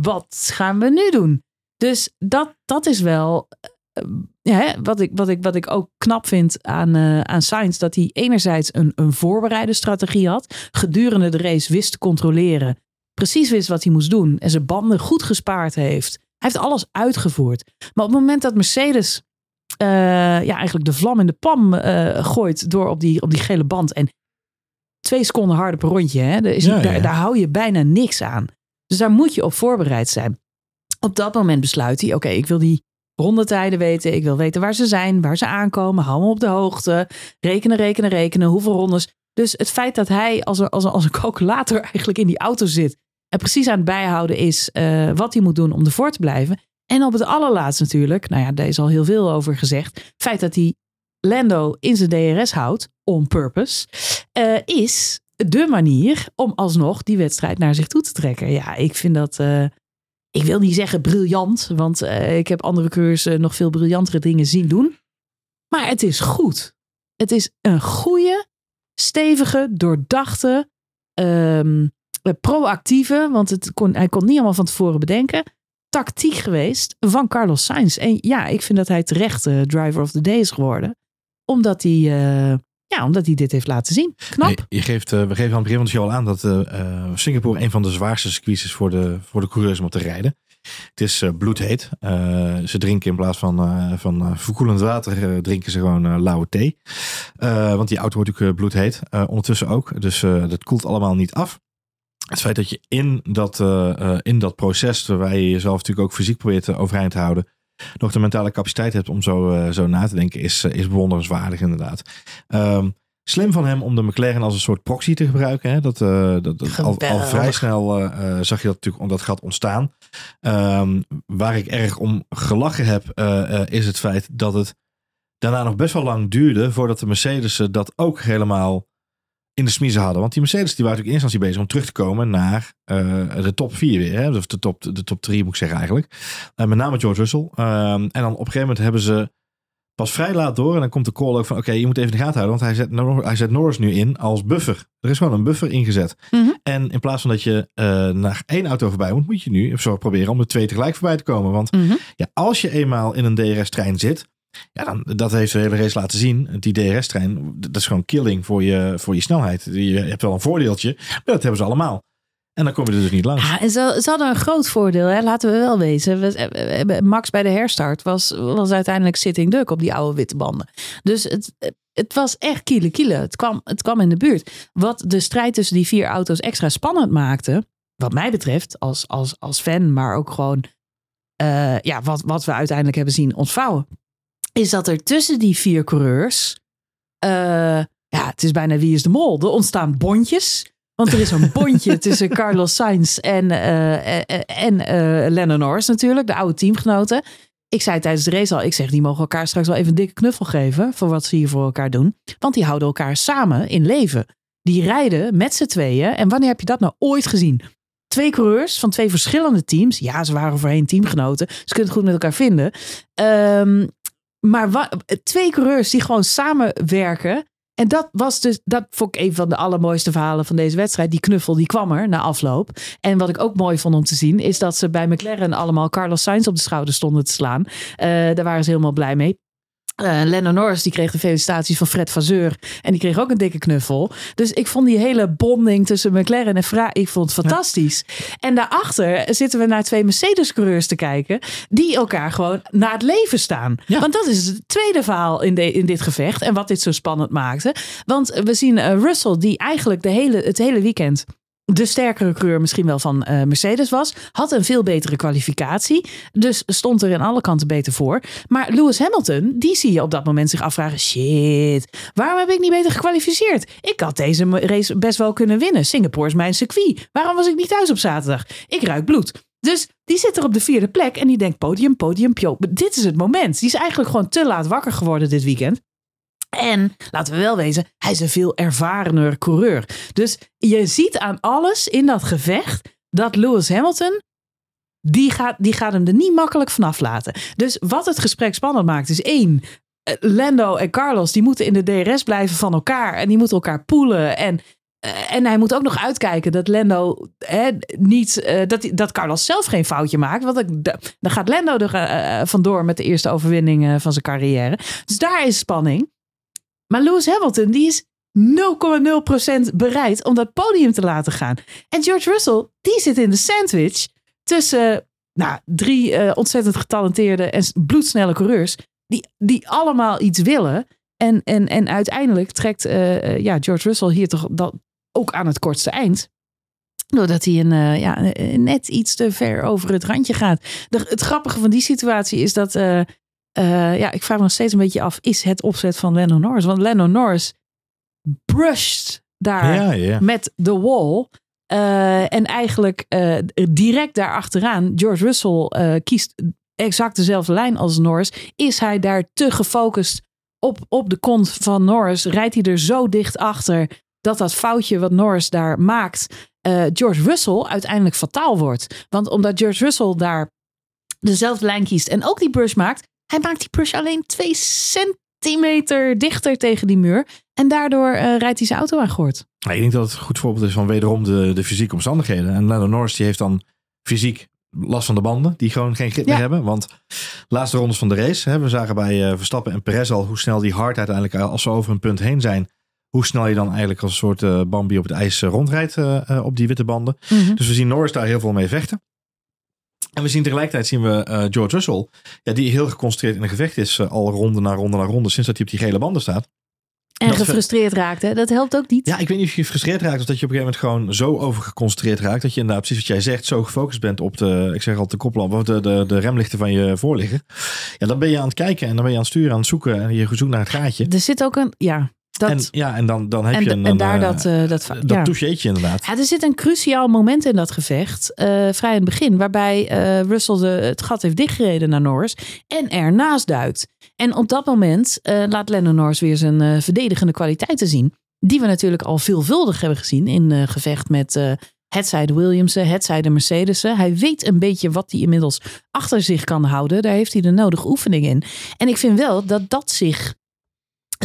wat gaan we nu doen? Dus dat, dat is wel eh, ja, hè, wat, ik, wat, ik, wat ik ook knap vind aan, eh, aan Sainz. Dat hij enerzijds een, een voorbereide strategie had. Gedurende de race wist te controleren. Precies wist wat hij moest doen. En zijn banden goed gespaard heeft. Hij heeft alles uitgevoerd. Maar op het moment dat Mercedes eh, ja, eigenlijk de vlam in de pan eh, gooit door op die, op die gele band. En twee seconden harder per rondje, hè, daar, is, Ja, ja, daar, ja. daar hou je bijna niks aan. Dus daar moet je op voorbereid zijn. Op dat moment besluit hij, oké, ik wil die rondetijden weten. Ik wil weten waar ze zijn, waar ze aankomen. Hou me op de hoogte. Rekenen, rekenen, rekenen. Hoeveel rondes. Dus het feit dat hij als een, als een, als een calculator eigenlijk in die auto zit. En precies aan het bijhouden is eh, wat hij moet doen om ervoor te blijven. En op het allerlaatst natuurlijk, nou ja, daar is al heel veel over gezegd. Het feit dat hij Lando in zijn DRS houdt, on purpose, eh, is de manier om alsnog die wedstrijd naar zich toe te trekken. Ja, ik vind dat, eh, ik wil niet zeggen briljant, want eh, ik heb andere coureurs eh, nog veel briljantere dingen zien doen. Maar het is goed. Het is een goede, stevige, doordachte, ehm, eh, proactieve, want het kon, hij kon niet allemaal van tevoren bedenken, tactiek geweest van Carlos Sainz. En ja, ik vind dat hij terecht eh, driver of the day is geworden. Omdat hij, eh, ja, omdat hij dit heeft laten zien. Knap. Je geeft, eh, we geven aan het begin van de show al aan dat Singapore een van de zwaarste circuits is voor de, voor de coureurs om te rijden. Het is bloedheet. Ze drinken in plaats van, van verkoelend water, drinken ze gewoon lauwe thee. Want die auto wordt eh, bloedheet. Ondertussen ook. Dus dat koelt allemaal niet af. Het feit dat je in dat, eh, eh, in dat proces, waar je jezelf natuurlijk ook fysiek probeert te overeind te houden, nog de mentale capaciteit hebt om zo, eh, zo na te denken, is, eh, is bewonderenswaardig inderdaad. Ehm, slim van hem om de McLaren als een soort proxy te gebruiken. Hè? Dat, eh, dat, dat al, vrij snel eh, eh, zag je dat natuurlijk om dat gat ontstaan. Ehm, waar ik erg om gelachen heb, eh, eh, is het feit dat het daarna nog best wel lang duurde voordat de Mercedes eh, dat ook helemaal in de smiezen hadden. Want die Mercedes die waren natuurlijk in eerste instantie bezig om terug te komen naar eh, de top 4 weer. Hè? Of de top, de top 3 moet ik zeggen eigenlijk. Eh, met name George Russell. Ehm, en dan op een gegeven moment hebben ze pas vrij laat door. En dan komt de call ook van oké, je moet even in de gaten houden. Want hij zet, Nor- hij zet Norris nu in als buffer. Er is gewoon een buffer ingezet. Mhm. En in plaats van dat je eh, naar één auto voorbij moet, moet je nu zo proberen om er twee tegelijk voorbij te komen. Want Mhm. ja, als je eenmaal in een DRS-trein zit, ja, dan, dat heeft de hele race laten zien. Die DRS-trein, dat is gewoon killing voor je, voor je snelheid. Je hebt wel een voordeeltje, maar dat hebben ze allemaal. En dan kom je er dus niet langs. Ja, en ze, hadden een groot voordeel, hè? laten we wel wezen. We- Max bij de herstart was, was uiteindelijk sitting duck op die oude witte banden. Dus het, het was echt kiele kiele. Het kwam, het kwam in de buurt. Wat de strijd tussen die vier auto's extra spannend maakte, wat mij betreft, als, als, als fan, maar ook gewoon eh, ja, wat, wat we uiteindelijk hebben zien ontvouwen, is dat er tussen die vier coureurs, eh, ja, het is bijna wie is de mol. Er ontstaan bondjes. Want er is een bondje tussen Carlos Sainz en, eh, en eh, Lennon Norris natuurlijk, de oude teamgenoten. Ik zei tijdens de race al, ik zeg, die mogen elkaar straks wel even een dikke knuffel geven voor wat ze hier voor elkaar doen. Want die houden elkaar samen in leven. Die rijden met z'n tweeën. En wanneer heb je dat nou ooit gezien? Twee coureurs van twee verschillende teams. Ja, ze waren voorheen teamgenoten. Ze kunnen het goed met elkaar vinden. Ehm, maar twee coureurs die gewoon samenwerken. En dat was dus, dat vond ik een van de allermooiste verhalen van deze wedstrijd. Die knuffel, die kwam er na afloop. En wat ik ook mooi vond om te zien, is dat ze bij McLaren allemaal Carlos Sainz op de schouder stonden te slaan. Eh, daar waren ze helemaal blij mee. Uh, Lennon Norris die kreeg de felicitaties van Fred Vazeur. En die kreeg ook een dikke knuffel. Dus ik vond die hele bonding tussen McLaren en Ferrari, ik vond het fantastisch. En daarachter zitten we naar twee Mercedes-coureurs te kijken. Die elkaar gewoon naar het leven staan. Want dat is het tweede verhaal in, de, in dit gevecht. En wat dit zo spannend maakte. Want we zien uh, Russell die eigenlijk de hele, het hele weekend de sterkere coureur misschien wel van uh, Mercedes was. Had een veel betere kwalificatie. Dus stond er in alle kanten beter voor. Maar Lewis Hamilton, die zie je op dat moment zich afvragen. Shit, waarom heb ik niet beter gekwalificeerd? Ik had deze race best wel kunnen winnen. Singapore is mijn circuit. Waarom was ik niet thuis op zaterdag? Ik ruik bloed. Dus die zit er op de vierde plek en die denkt podium, podium, pio. Dit is het moment. Die is eigenlijk gewoon te laat wakker geworden dit weekend. En laten we wel wezen, hij is een veel ervarener coureur. Dus je ziet aan alles in dat gevecht dat Lewis Hamilton. Die gaat, die gaat hem er niet makkelijk vanaf laten. Dus wat het gesprek spannend maakt, is één. Eh, Lando en Carlos die moeten in de DRS blijven van elkaar. En die moeten elkaar poelen. En, eh, en hij moet ook nog uitkijken dat Lando hè, niet. Uh, dat, dat Carlos zelf geen foutje maakt. Want dan gaat Lando er vandoor met de eerste overwinning van zijn carrière. Dus daar is spanning. Maar Lewis Hamilton, die is 0,0% bereid om dat podium te laten gaan. En George Russell, die zit in de sandwich tussen nou, drie uh, ontzettend getalenteerde en bloedsnelle coureurs. Die, die allemaal iets willen. En, en, en uiteindelijk trekt uh, ja, George Russell hier toch dat ook aan het kortste eind. Doordat hij een, ja, net iets te ver over het randje gaat. De, het grappige van die situatie is dat uh, ja, ik vraag me nog steeds een beetje af, is het opzet van Lennon Norris? Want Lennon Norris brushed daar met de wall. Uh, en eigenlijk uh, direct daarachteraan, George Russell kiest exact dezelfde lijn als Norris. Is hij daar te gefocust op, op de kont van Norris? Rijdt hij er zo dicht achter dat dat foutje wat Norris daar maakt, George Russell uiteindelijk fataal wordt? Want omdat George Russell daar dezelfde lijn kiest en ook die brush maakt, hij maakt die push alleen twee centimeter dichter tegen die muur. En daardoor uh, rijdt hij zijn auto aan. Ja, ik denk dat het een goed voorbeeld is van wederom de, de fysieke omstandigheden. En Lando Norris die heeft dan fysiek last van de banden. Die gewoon geen grip meer hebben. Want laatste rondes van de race. Hè, we zagen bij uh, Verstappen en Perez al hoe snel die hard uiteindelijk eh, als ze over een punt heen zijn. Hoe snel je dan eigenlijk als een soort uh, Bambi op het ijs rondrijdt op die witte banden. Mhm. Dus we zien Norris daar heel veel mee vechten. En we zien tegelijkertijd zien we uh, George Russell, ja, die heel geconcentreerd in een gevecht is, uh, al ronde na ronde na ronde, sinds dat hij op die gele banden staat. En gefrustreerd raakt, hè? Dat helpt ook niet. Ja, ik weet niet of je gefrustreerd raakt of dat je op een gegeven moment gewoon zo overgeconcentreerd raakt. Dat je inderdaad, precies wat jij zegt, zo gefocust bent op de, ik zeg al, de koplamp of de, de, de remlichten van je voorligger. Ja, dan ben je aan het kijken en dan ben je aan het sturen, aan het zoeken en je zoekt naar het gaatje. Er zit ook een, ja, dat, en, ja, en dan, dan heb en, je een, en daar dat, uh, dat, dat ja. toucheetje inderdaad. Ja, er zit een cruciaal moment in dat gevecht, uh, vrij in het begin, waarbij Russell de, het gat heeft dichtgereden naar Norris en ernaast duikt. En op dat moment laat Lennon Norris weer zijn verdedigende kwaliteiten zien, die we natuurlijk al veelvuldig hebben gezien in gevecht met hetzij de Williamsen, hetzij de Mercedes'en. Hij weet een beetje wat hij inmiddels achter zich kan houden. Daar heeft hij de nodige oefening in. En ik vind wel dat dat zich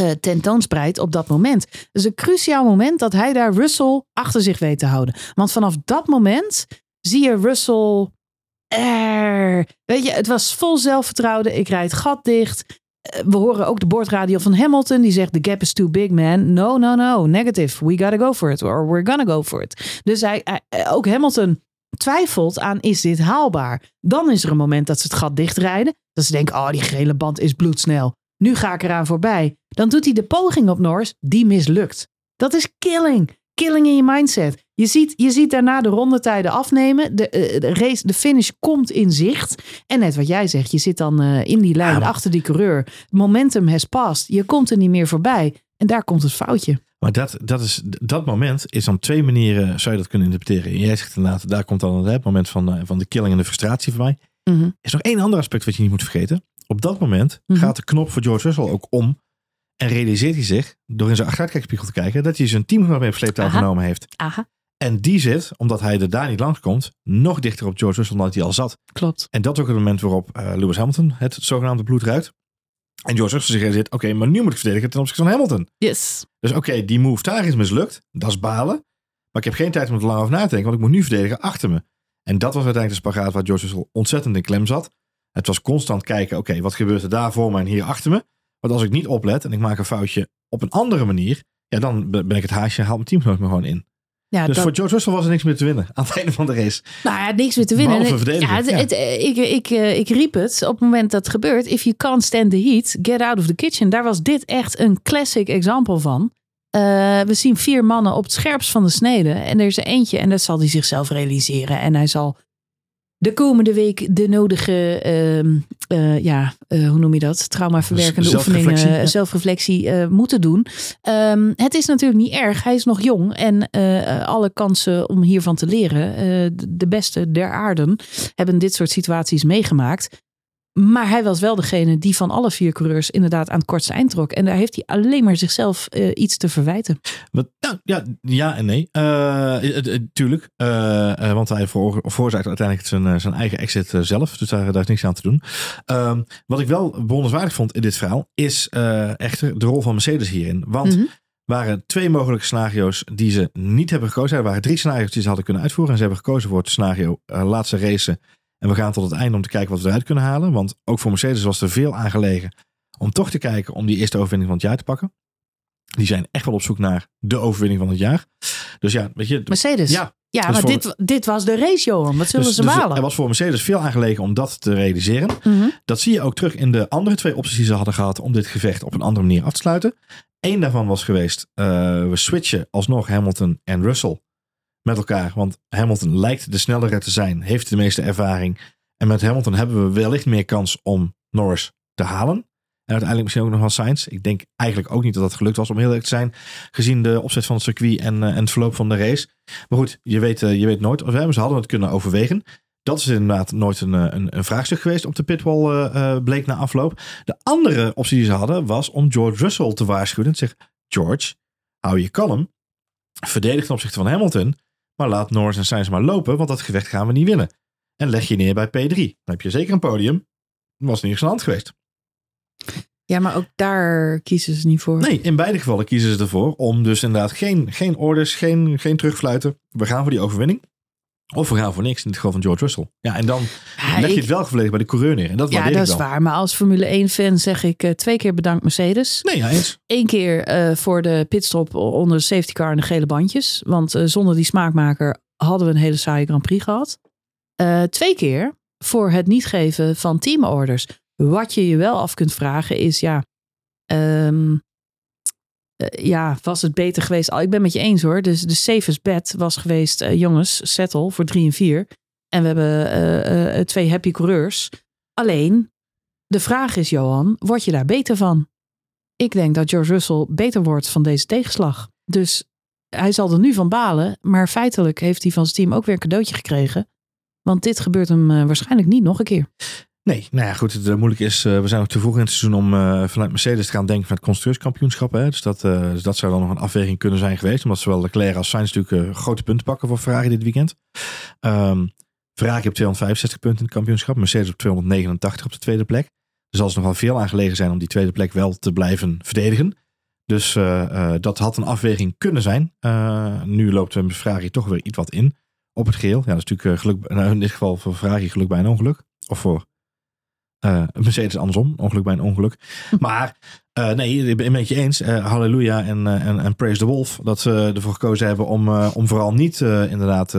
uh, tentoonspreidt op dat moment. Dus een cruciaal moment dat hij daar Russell achter zich weet te houden. Want vanaf dat moment zie je Russell er. Weet je, het was vol zelfvertrouwen. Ik rijd gat dicht. Eh, we horen ook de boordradio van Hamilton. Die zegt: The gap is too big, man. No, no, no. Negative. We gotta go for it. Or we're gonna go for it. Dus hij, ook Hamilton twijfelt aan: is dit haalbaar? Dan is er een moment dat ze het gat dichtrijden. Dat ze denken: oh, die gele band is bloedsnel. Nu ga ik eraan voorbij. Dan doet hij de poging op Norris, die mislukt. Dat is killing. Killing in je mindset. Je ziet, je ziet daarna de rondetijden afnemen. De, uh, de, race, de finish komt in zicht. En net wat jij zegt, je zit dan uh, in die lijn achter die coureur. Momentum has passed. Je komt er niet meer voorbij. En daar komt het foutje. Maar dat, dat, is, dat moment is dan twee manieren, zou je dat kunnen interpreteren. Jij zegt inderdaad, daar komt dan het moment van, uh, van de killing en de frustratie voorbij. Mm -hmm. is nog één ander aspect wat je niet moet vergeten. Op dat moment mm -hmm. gaat de knop voor George Russell ook om en realiseert hij zich, door in zijn achteruitkijkspiegel te kijken, dat hij zijn teamgenoot mee op sleeptouw genomen heeft. Aha. En die zit, omdat hij er daar niet langs komt, nog dichter op George Russell dan hij al zat. Klopt. En dat is ook het moment waarop uh, Lewis Hamilton het zogenaamde bloed ruikt. En George Russell zich realiseert, oké, maar nu moet ik verdedigen ten opzichte van Hamilton. Yes. Dus oké, die move daar is mislukt. Dat is balen. Maar ik heb geen tijd om er lang over na te denken, want ik moet nu verdedigen achter me. En dat was uiteindelijk de spagaat waar George Russell ontzettend in klem zat. Het was constant kijken, oké, wat gebeurt er daar voor me en hier achter me? Want als ik niet oplet en ik maak een foutje op een andere manier, ja, dan ben ik het haasje en haal mijn teamgenoot me gewoon in. Ja, dus dat- voor George Russell was er niks meer te winnen aan het einde van de race. Nou ja, niks meer te winnen. Ja, het, ja. het- ik, ik, eh, ik riep het op het moment dat het gebeurt. If you can't stand the heat, get out of the kitchen. Daar was dit echt een classic example van. Eh, we zien vier mannen op het scherpst van de snede. En er is er eentje, en dat zal hij zichzelf realiseren. En hij zal de komende week de nodige, ehm, eh, ja, eh, hoe noem je dat? Traumaverwerkende zelfreflectie, oefeningen, ja. zelfreflectie eh, moeten doen. Ehm, het is natuurlijk niet erg. Hij is nog jong en alle kansen om hiervan te leren. de- de beste der aarden hebben dit soort situaties meegemaakt. Maar hij was wel degene die van alle vier coureurs inderdaad aan het kortste eind trok. En daar heeft hij alleen maar zichzelf eh, iets te verwijten. Wat, nou, ja, ja en nee. Eh, eh, tuurlijk. Want hij veroorzaakt uiteindelijk zijn, zijn eigen exit zelf. Dus daar, daar is niks aan te doen. Ehm, wat ik wel bewonderenswaardig vond in dit verhaal. Is echter de rol van Mercedes hierin. Want Mhm. waren twee mogelijke scenario's die ze niet hebben gekozen. Er waren drie scenario's die ze hadden kunnen uitvoeren. En ze hebben gekozen voor het scenario laatste racen. En we gaan tot het einde om te kijken wat we eruit kunnen halen. Want ook voor Mercedes was er veel aangelegen om toch te kijken om die eerste overwinning van het jaar te pakken. Die zijn echt wel op zoek naar de overwinning van het jaar. Dus ja, weet je. Mercedes. Ja, Ja, Dus maar dit, dit was de race, Johan. Wat zullen dus, ze dus balen? er was voor Mercedes veel aangelegen om dat te realiseren. Mhm. Dat zie je ook terug in de andere twee opties die ze hadden gehad om dit gevecht op een andere manier af te sluiten. Eén daarvan was geweest, eh, we switchen alsnog Hamilton en Russell met elkaar. Want Hamilton lijkt de snellere te zijn, heeft de meeste ervaring. En met Hamilton hebben we wellicht meer kans om Norris te halen. En uiteindelijk misschien ook nog wel Sainz. Ik denk eigenlijk ook niet dat dat gelukt was om heel eerlijk te zijn. Gezien de opzet van het circuit en, eh, en het verloop van de race. Maar goed, je weet, eh, je weet nooit. Of, hè, Ze hadden het kunnen overwegen. Dat is inderdaad nooit een, eh, een, een vraagstuk geweest op de pitwall, bleek na afloop. De andere optie die ze hadden was om George Russell te waarschuwen. Zeggen, George, hou je kalm. Verdedig ten opzichte van Hamilton. Maar laat Norris en Sainz maar lopen, want dat gevecht gaan we niet winnen. En leg je neer bij P3. Dan heb je zeker een podium. Was niks aan de hand geweest. Ja, maar ook daar kiezen ze niet voor. Nee, in beide gevallen kiezen ze ervoor om dus inderdaad geen, geen orders, geen, geen terugfluiten. We gaan voor die overwinning. Of we gaan voor niks, in het geval van George Russell. Ja, en dan Ja, leg je ik- het wel volledig bij de coureur neer. En dat ja, dat ik is waar. Maar als Formule 1-fan zeg ik eh, twee keer bedankt Mercedes. Nee, ja, eens. Eén keer eh, voor de pitstop onder de safety car en de gele bandjes. Want eh, zonder die smaakmaker hadden we een hele saaie Grand Prix gehad. Eh, twee keer voor het niet geven van teamorders. Wat je je wel af kunt vragen is, ja, ehm, eh, ja, was het beter geweest? Al, ik ben met je eens hoor. Dus de safest bet was geweest, eh, jongens, settle voor drie en vier. En we hebben eh, eh, twee happy coureurs. Alleen, de vraag is, Johan, word je daar beter van? Ik denk dat George Russell beter wordt van deze tegenslag. Dus hij zal er nu van balen. Maar feitelijk heeft hij van zijn team ook weer een cadeautje gekregen. Want dit gebeurt hem eh, waarschijnlijk niet nog een keer. Nee, nou ja, goed. Het eh, moeilijke is, eh, we zijn nog te vroeg in het seizoen om eh, vanuit Mercedes te gaan denken van het constructeurskampioenschap. Dus, dat, dus dat zou dan nog een afweging kunnen zijn geweest. Omdat zowel Leclerc als Sainz natuurlijk grote punten pakken voor Ferrari dit weekend. Ehm Ferrari op 265 punten in het kampioenschap. Mercedes op 289 op de tweede plek. Er zal dus nog wel veel aan gelegen zijn om die tweede plek wel te blijven verdedigen. Dus dat had een afweging kunnen zijn. Nu loopt Ferrari toch weer iets wat in op het geheel. Ja, dat is natuurlijk geluk, nou, in dit geval voor Ferrari geluk bij een ongeluk. Of voor eh, Mercedes andersom, ongeluk bij een ongeluk. Maar eh, nee, ik ben het met je eens. Eh, halleluja en, en, en praise the wolf. Dat ze ervoor gekozen hebben om, om vooral niet inderdaad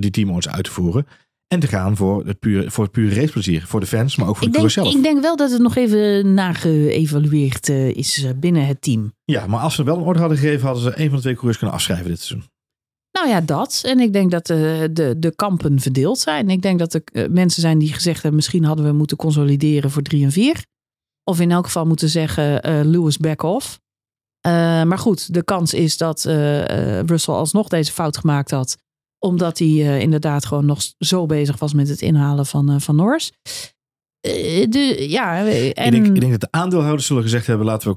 die teammodes uit te voeren. En te gaan voor het pure, voor het pure raceplezier. Voor de fans, maar ook voor Ik de denk, coureur zelf. ik denk wel dat het nog even nageëvalueerd is binnen het team. Ja, maar als ze wel een orde hadden gegeven, hadden ze een van de twee coureurs kunnen afschrijven dit seizoen. Nou ja, dat. En ik denk dat de, de, de kampen verdeeld zijn. Ik denk dat er eh, mensen zijn die gezegd hebben... misschien hadden we moeten consolideren voor drie en vier. Of in elk geval moeten zeggen eh Lewis back off. Eh, maar goed, de kans is dat eh, eh, Russell alsnog deze fout gemaakt had. Omdat hij eh, inderdaad gewoon nog zo bezig was met het inhalen van, eh, van Norris. Eh, de, ja, en, Ik, denk, ik denk dat de aandeelhouders zullen gezegd hebben, laten we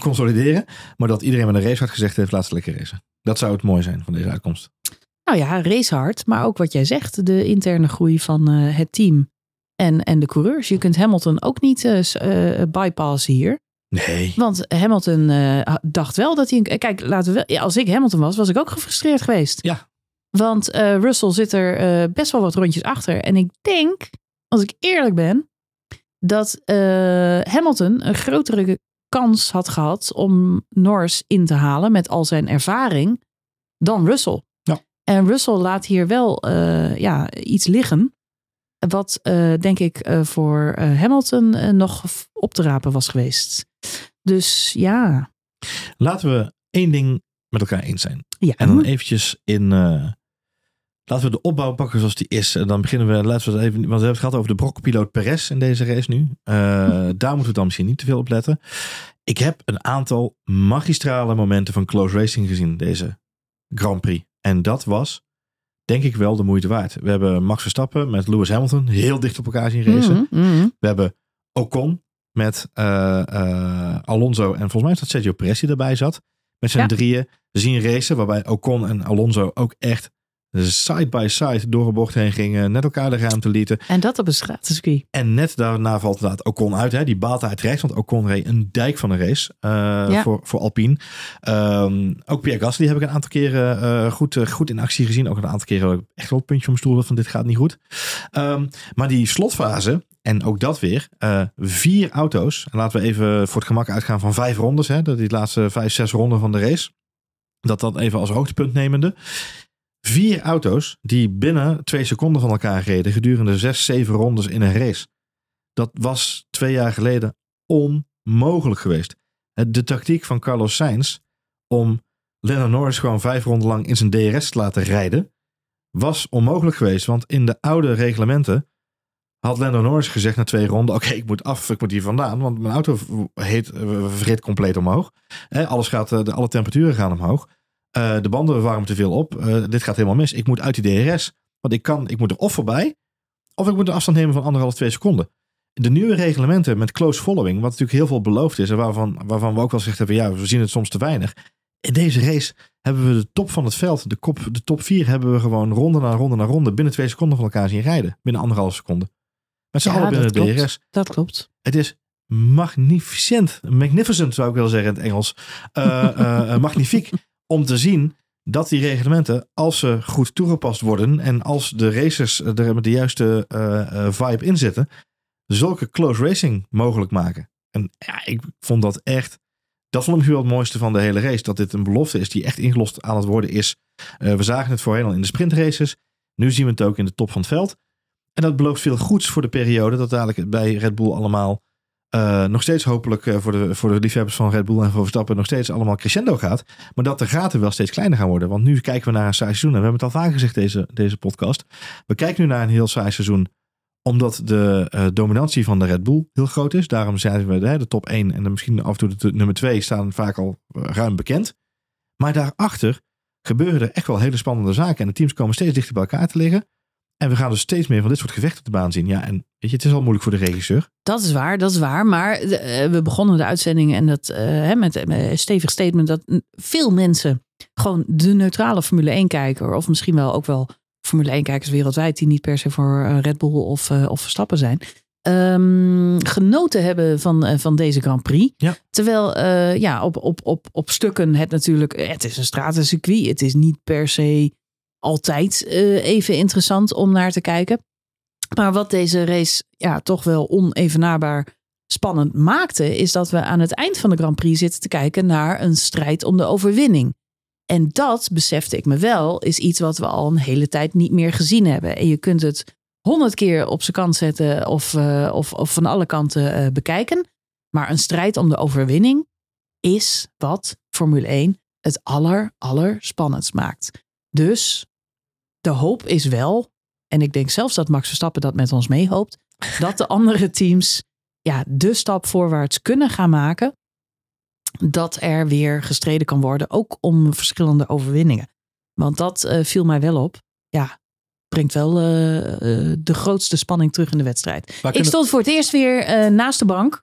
consolideren. Maar dat iedereen met een race had gezegd heeft, laten we lekker racen. Dat zou het mooi zijn van deze uitkomst. Nou ja, race hard. Maar ook wat jij zegt, de interne groei van eh, het team en, en de coureurs. Je kunt Hamilton ook niet eh, bypassen hier. Nee. Want Hamilton dacht wel dat hij... Kijk, laten we wel, ja, als ik Hamilton was, was ik ook gefrustreerd geweest. Ja. Want Russell zit er best wel wat rondjes achter. En ik denk, als ik eerlijk ben, dat uh, Hamilton een grotere kans had gehad om Norris in te halen met al zijn ervaring dan Russell. Ja. En Russell laat hier wel uh, ja, iets liggen. Wat uh, denk ik voor Hamilton nog op te rapen was geweest. Dus ja. Laten we één ding met elkaar eens zijn. Ja. En dan eventjes in. Laten we de opbouw pakken zoals die is. En dan beginnen we, laten we even, want we hebben het gehad over de brokkenpiloot Perez in deze race nu. Uh, daar moeten we dan misschien niet te veel op letten. Ik heb een aantal magistrale momenten van close racing gezien deze Grand Prix. En dat was, denk ik, wel de moeite waard. We hebben Max Verstappen met Lewis Hamilton heel dicht op elkaar zien racen. Mm -hmm. We hebben Ocon met uh, uh, Alonso en volgens mij is dat Sergio Perez die erbij zat. Met zijn Ja. drieën. We zien racen waarbij Ocon en Alonso ook echt side by side door een bocht heen gingen. Net elkaar de ruimte lieten. En dat op een stratencircuit. En net daarna valt inderdaad Ocon uit. Hè. Die baalt uit rechts. Want Ocon reed een dijk van een race uh, Ja. voor, voor Alpine. Um, ook Pierre Gasly heb ik een aantal keren uh, goed, uh, goed in actie gezien. Ook een aantal keren echt wel puntje om mijn stoel. Van dit gaat niet goed. Um, maar die slotfase. En ook dat weer. Uh, vier auto's. En laten we even voor het gemak uitgaan van vijf rondes. Hè. Dat die laatste vijf, zes ronden van de race. Dat dat even als hoogtepunt nemende. Vier auto's die binnen twee seconden van elkaar reden gedurende zes, zeven rondes in een race. Dat was twee jaar geleden onmogelijk geweest. De tactiek van Carlos Sainz om Lennon Norris gewoon vijf ronden lang in zijn DRS te laten rijden, was onmogelijk geweest. Want in de oude reglementen had Lando Norris gezegd na twee ronden: Oké, ik moet af, ik moet hier vandaan, want mijn auto heet, verreed compleet omhoog. alles gaat, alle temperaturen gaan omhoog. Uh, de banden warmen te veel op. Uh, dit gaat helemaal mis. Ik moet uit die DRS. Want ik, kan, ik moet er of voorbij. Of ik moet een afstand nemen van anderhalf, twee seconden. De nieuwe reglementen met close following. Wat natuurlijk heel veel beloofd is. En waarvan, waarvan we ook wel gezegd hebben. Ja, we zien het soms te weinig. In deze race hebben we de top van het veld. De, kop, de top vier hebben we gewoon ronde na ronde na ronde. Binnen twee seconden van elkaar zien rijden. Binnen anderhalf seconde. Met z'n Ja, allen binnen de. DRS. Dat klopt. Het is magnificent. Magnificent zou ik wel zeggen in het Engels. Uh, uh, magnifiek om te zien dat die reglementen, als ze goed toegepast worden en als de racers er met de juiste uh, vibe in zitten, zulke close racing mogelijk maken. En ja, ik vond dat echt, dat vond ik wel het mooiste van de hele race, dat dit een belofte is die echt ingelost aan het worden is. Uh, we zagen het voorheen al in de sprintraces, nu zien we het ook in de top van het veld. En dat belooft veel goeds voor de periode dat dadelijk bij Red Bull allemaal uh, nog steeds hopelijk uh, voor, de, voor de liefhebbers van Red Bull en voor Verstappen nog steeds allemaal crescendo gaat. Maar dat de gaten wel steeds kleiner gaan worden. Want nu kijken we naar een saai seizoen. En we hebben het al vaker gezegd deze, deze podcast. We kijken nu naar een heel saai seizoen. Omdat de uh, dominantie van de Red Bull heel groot is. Daarom zijn we de, de top 1 en de, misschien af en toe de nummer 2 staan vaak al ruim bekend. Maar daarachter gebeuren er echt wel hele spannende zaken. En de teams komen steeds dichter bij elkaar te liggen. En we gaan dus steeds meer van dit soort gevechten de baan zien. Ja, en weet je, het is al moeilijk voor de regisseur. Dat is waar, dat is waar. Maar uh, we begonnen de uitzending en dat uh, met, met een stevig statement dat veel mensen gewoon de neutrale Formule 1 kijker, of misschien wel ook wel Formule 1 kijkers wereldwijd, die niet per se voor uh, Red Bull of, of Verstappen zijn. Um, genoten hebben van, van deze Grand Prix. Ja. Terwijl ja, op, op, op, op stukken het natuurlijk, het is een stratencircuit. Het is niet per se altijd uh, even interessant om naar te kijken. Maar wat deze race ja, toch wel onevenaarbaar spannend maakte, is dat we aan het eind van de Grand Prix zitten te kijken naar een strijd om de overwinning. En dat, besefte ik me wel, is iets wat we al een hele tijd niet meer gezien hebben. En je kunt het honderd keer op zijn kant zetten of, uh, of, of van alle kanten uh, bekijken. Maar een strijd om de overwinning is wat Formule 1 het aller, aller spannendst maakt. Dus de hoop is wel, en ik denk zelfs dat Max Verstappen dat met ons meehoopt, dat de andere teams ja, de stap voorwaarts kunnen gaan maken. Dat er weer gestreden kan worden, ook om verschillende overwinningen. Want dat uh, viel mij wel op. Ja, brengt wel uh, uh, de grootste spanning terug in de wedstrijd. Ik stond voor het eerst weer naast de bank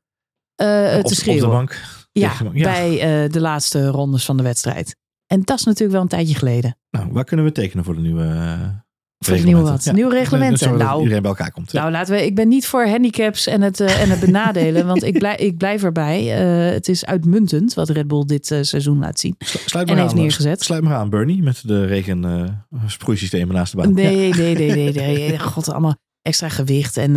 te op, schreeuwen. Op de bank. Ja, de bank. ja. bij de laatste rondes van de wedstrijd. En dat is natuurlijk wel een tijdje geleden. Nou, waar kunnen we tekenen voor de nieuwe uh, Voor de nieuwe wat? Nieuwe reglementen. Nou, nou, iedereen bij elkaar komt. Nou, laten we. Ik ben niet voor handicaps en het, uh, en het benadelen, want ik blijf, ik blijf erbij. Uh, het is uitmuntend wat Red Bull dit uh, seizoen laat zien. Sluit en maar heeft aan, neergezet. Sluit maar aan, Bernie, met de regen sproeisystemen naast de baan. Nee, nee, nee, nee, nee. God, allemaal extra gewicht en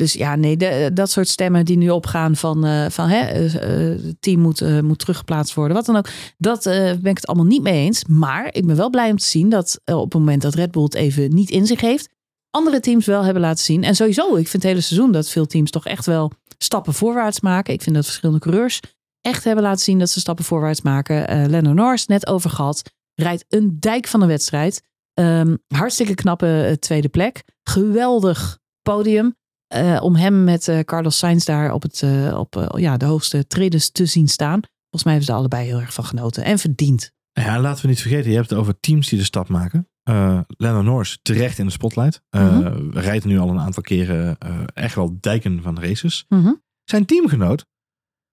Dus ja, nee, de, dat soort stemmen die nu opgaan van, uh, van hè, uh, het team moet, moet teruggeplaatst worden, wat dan ook. Dat ben ik het allemaal niet mee eens. Maar ik ben wel blij om te zien dat op het moment dat Red Bull het even niet in zich heeft, andere teams wel hebben laten zien. En sowieso, ik vind het hele seizoen dat veel teams toch echt wel stappen voorwaarts maken. Ik vind dat verschillende coureurs echt hebben laten zien dat ze stappen voorwaarts maken. Uh, Lennon Norris, net over gehad, rijdt een dijk van een wedstrijd. Um, hartstikke knappe tweede plek. Geweldig podium. Uh, om hem met uh, Carlos Sainz daar op, het, uh, op ja, de hoogste tredes te zien staan. Volgens mij hebben ze er allebei heel erg van genoten en verdiend. Ja, laten we niet vergeten, je hebt het over teams die de stap maken. Uh, Lennon Norris terecht in de spotlight. -hmm. Rijdt nu al een aantal keren echt wel dijken van races. -hmm. Zijn teamgenoot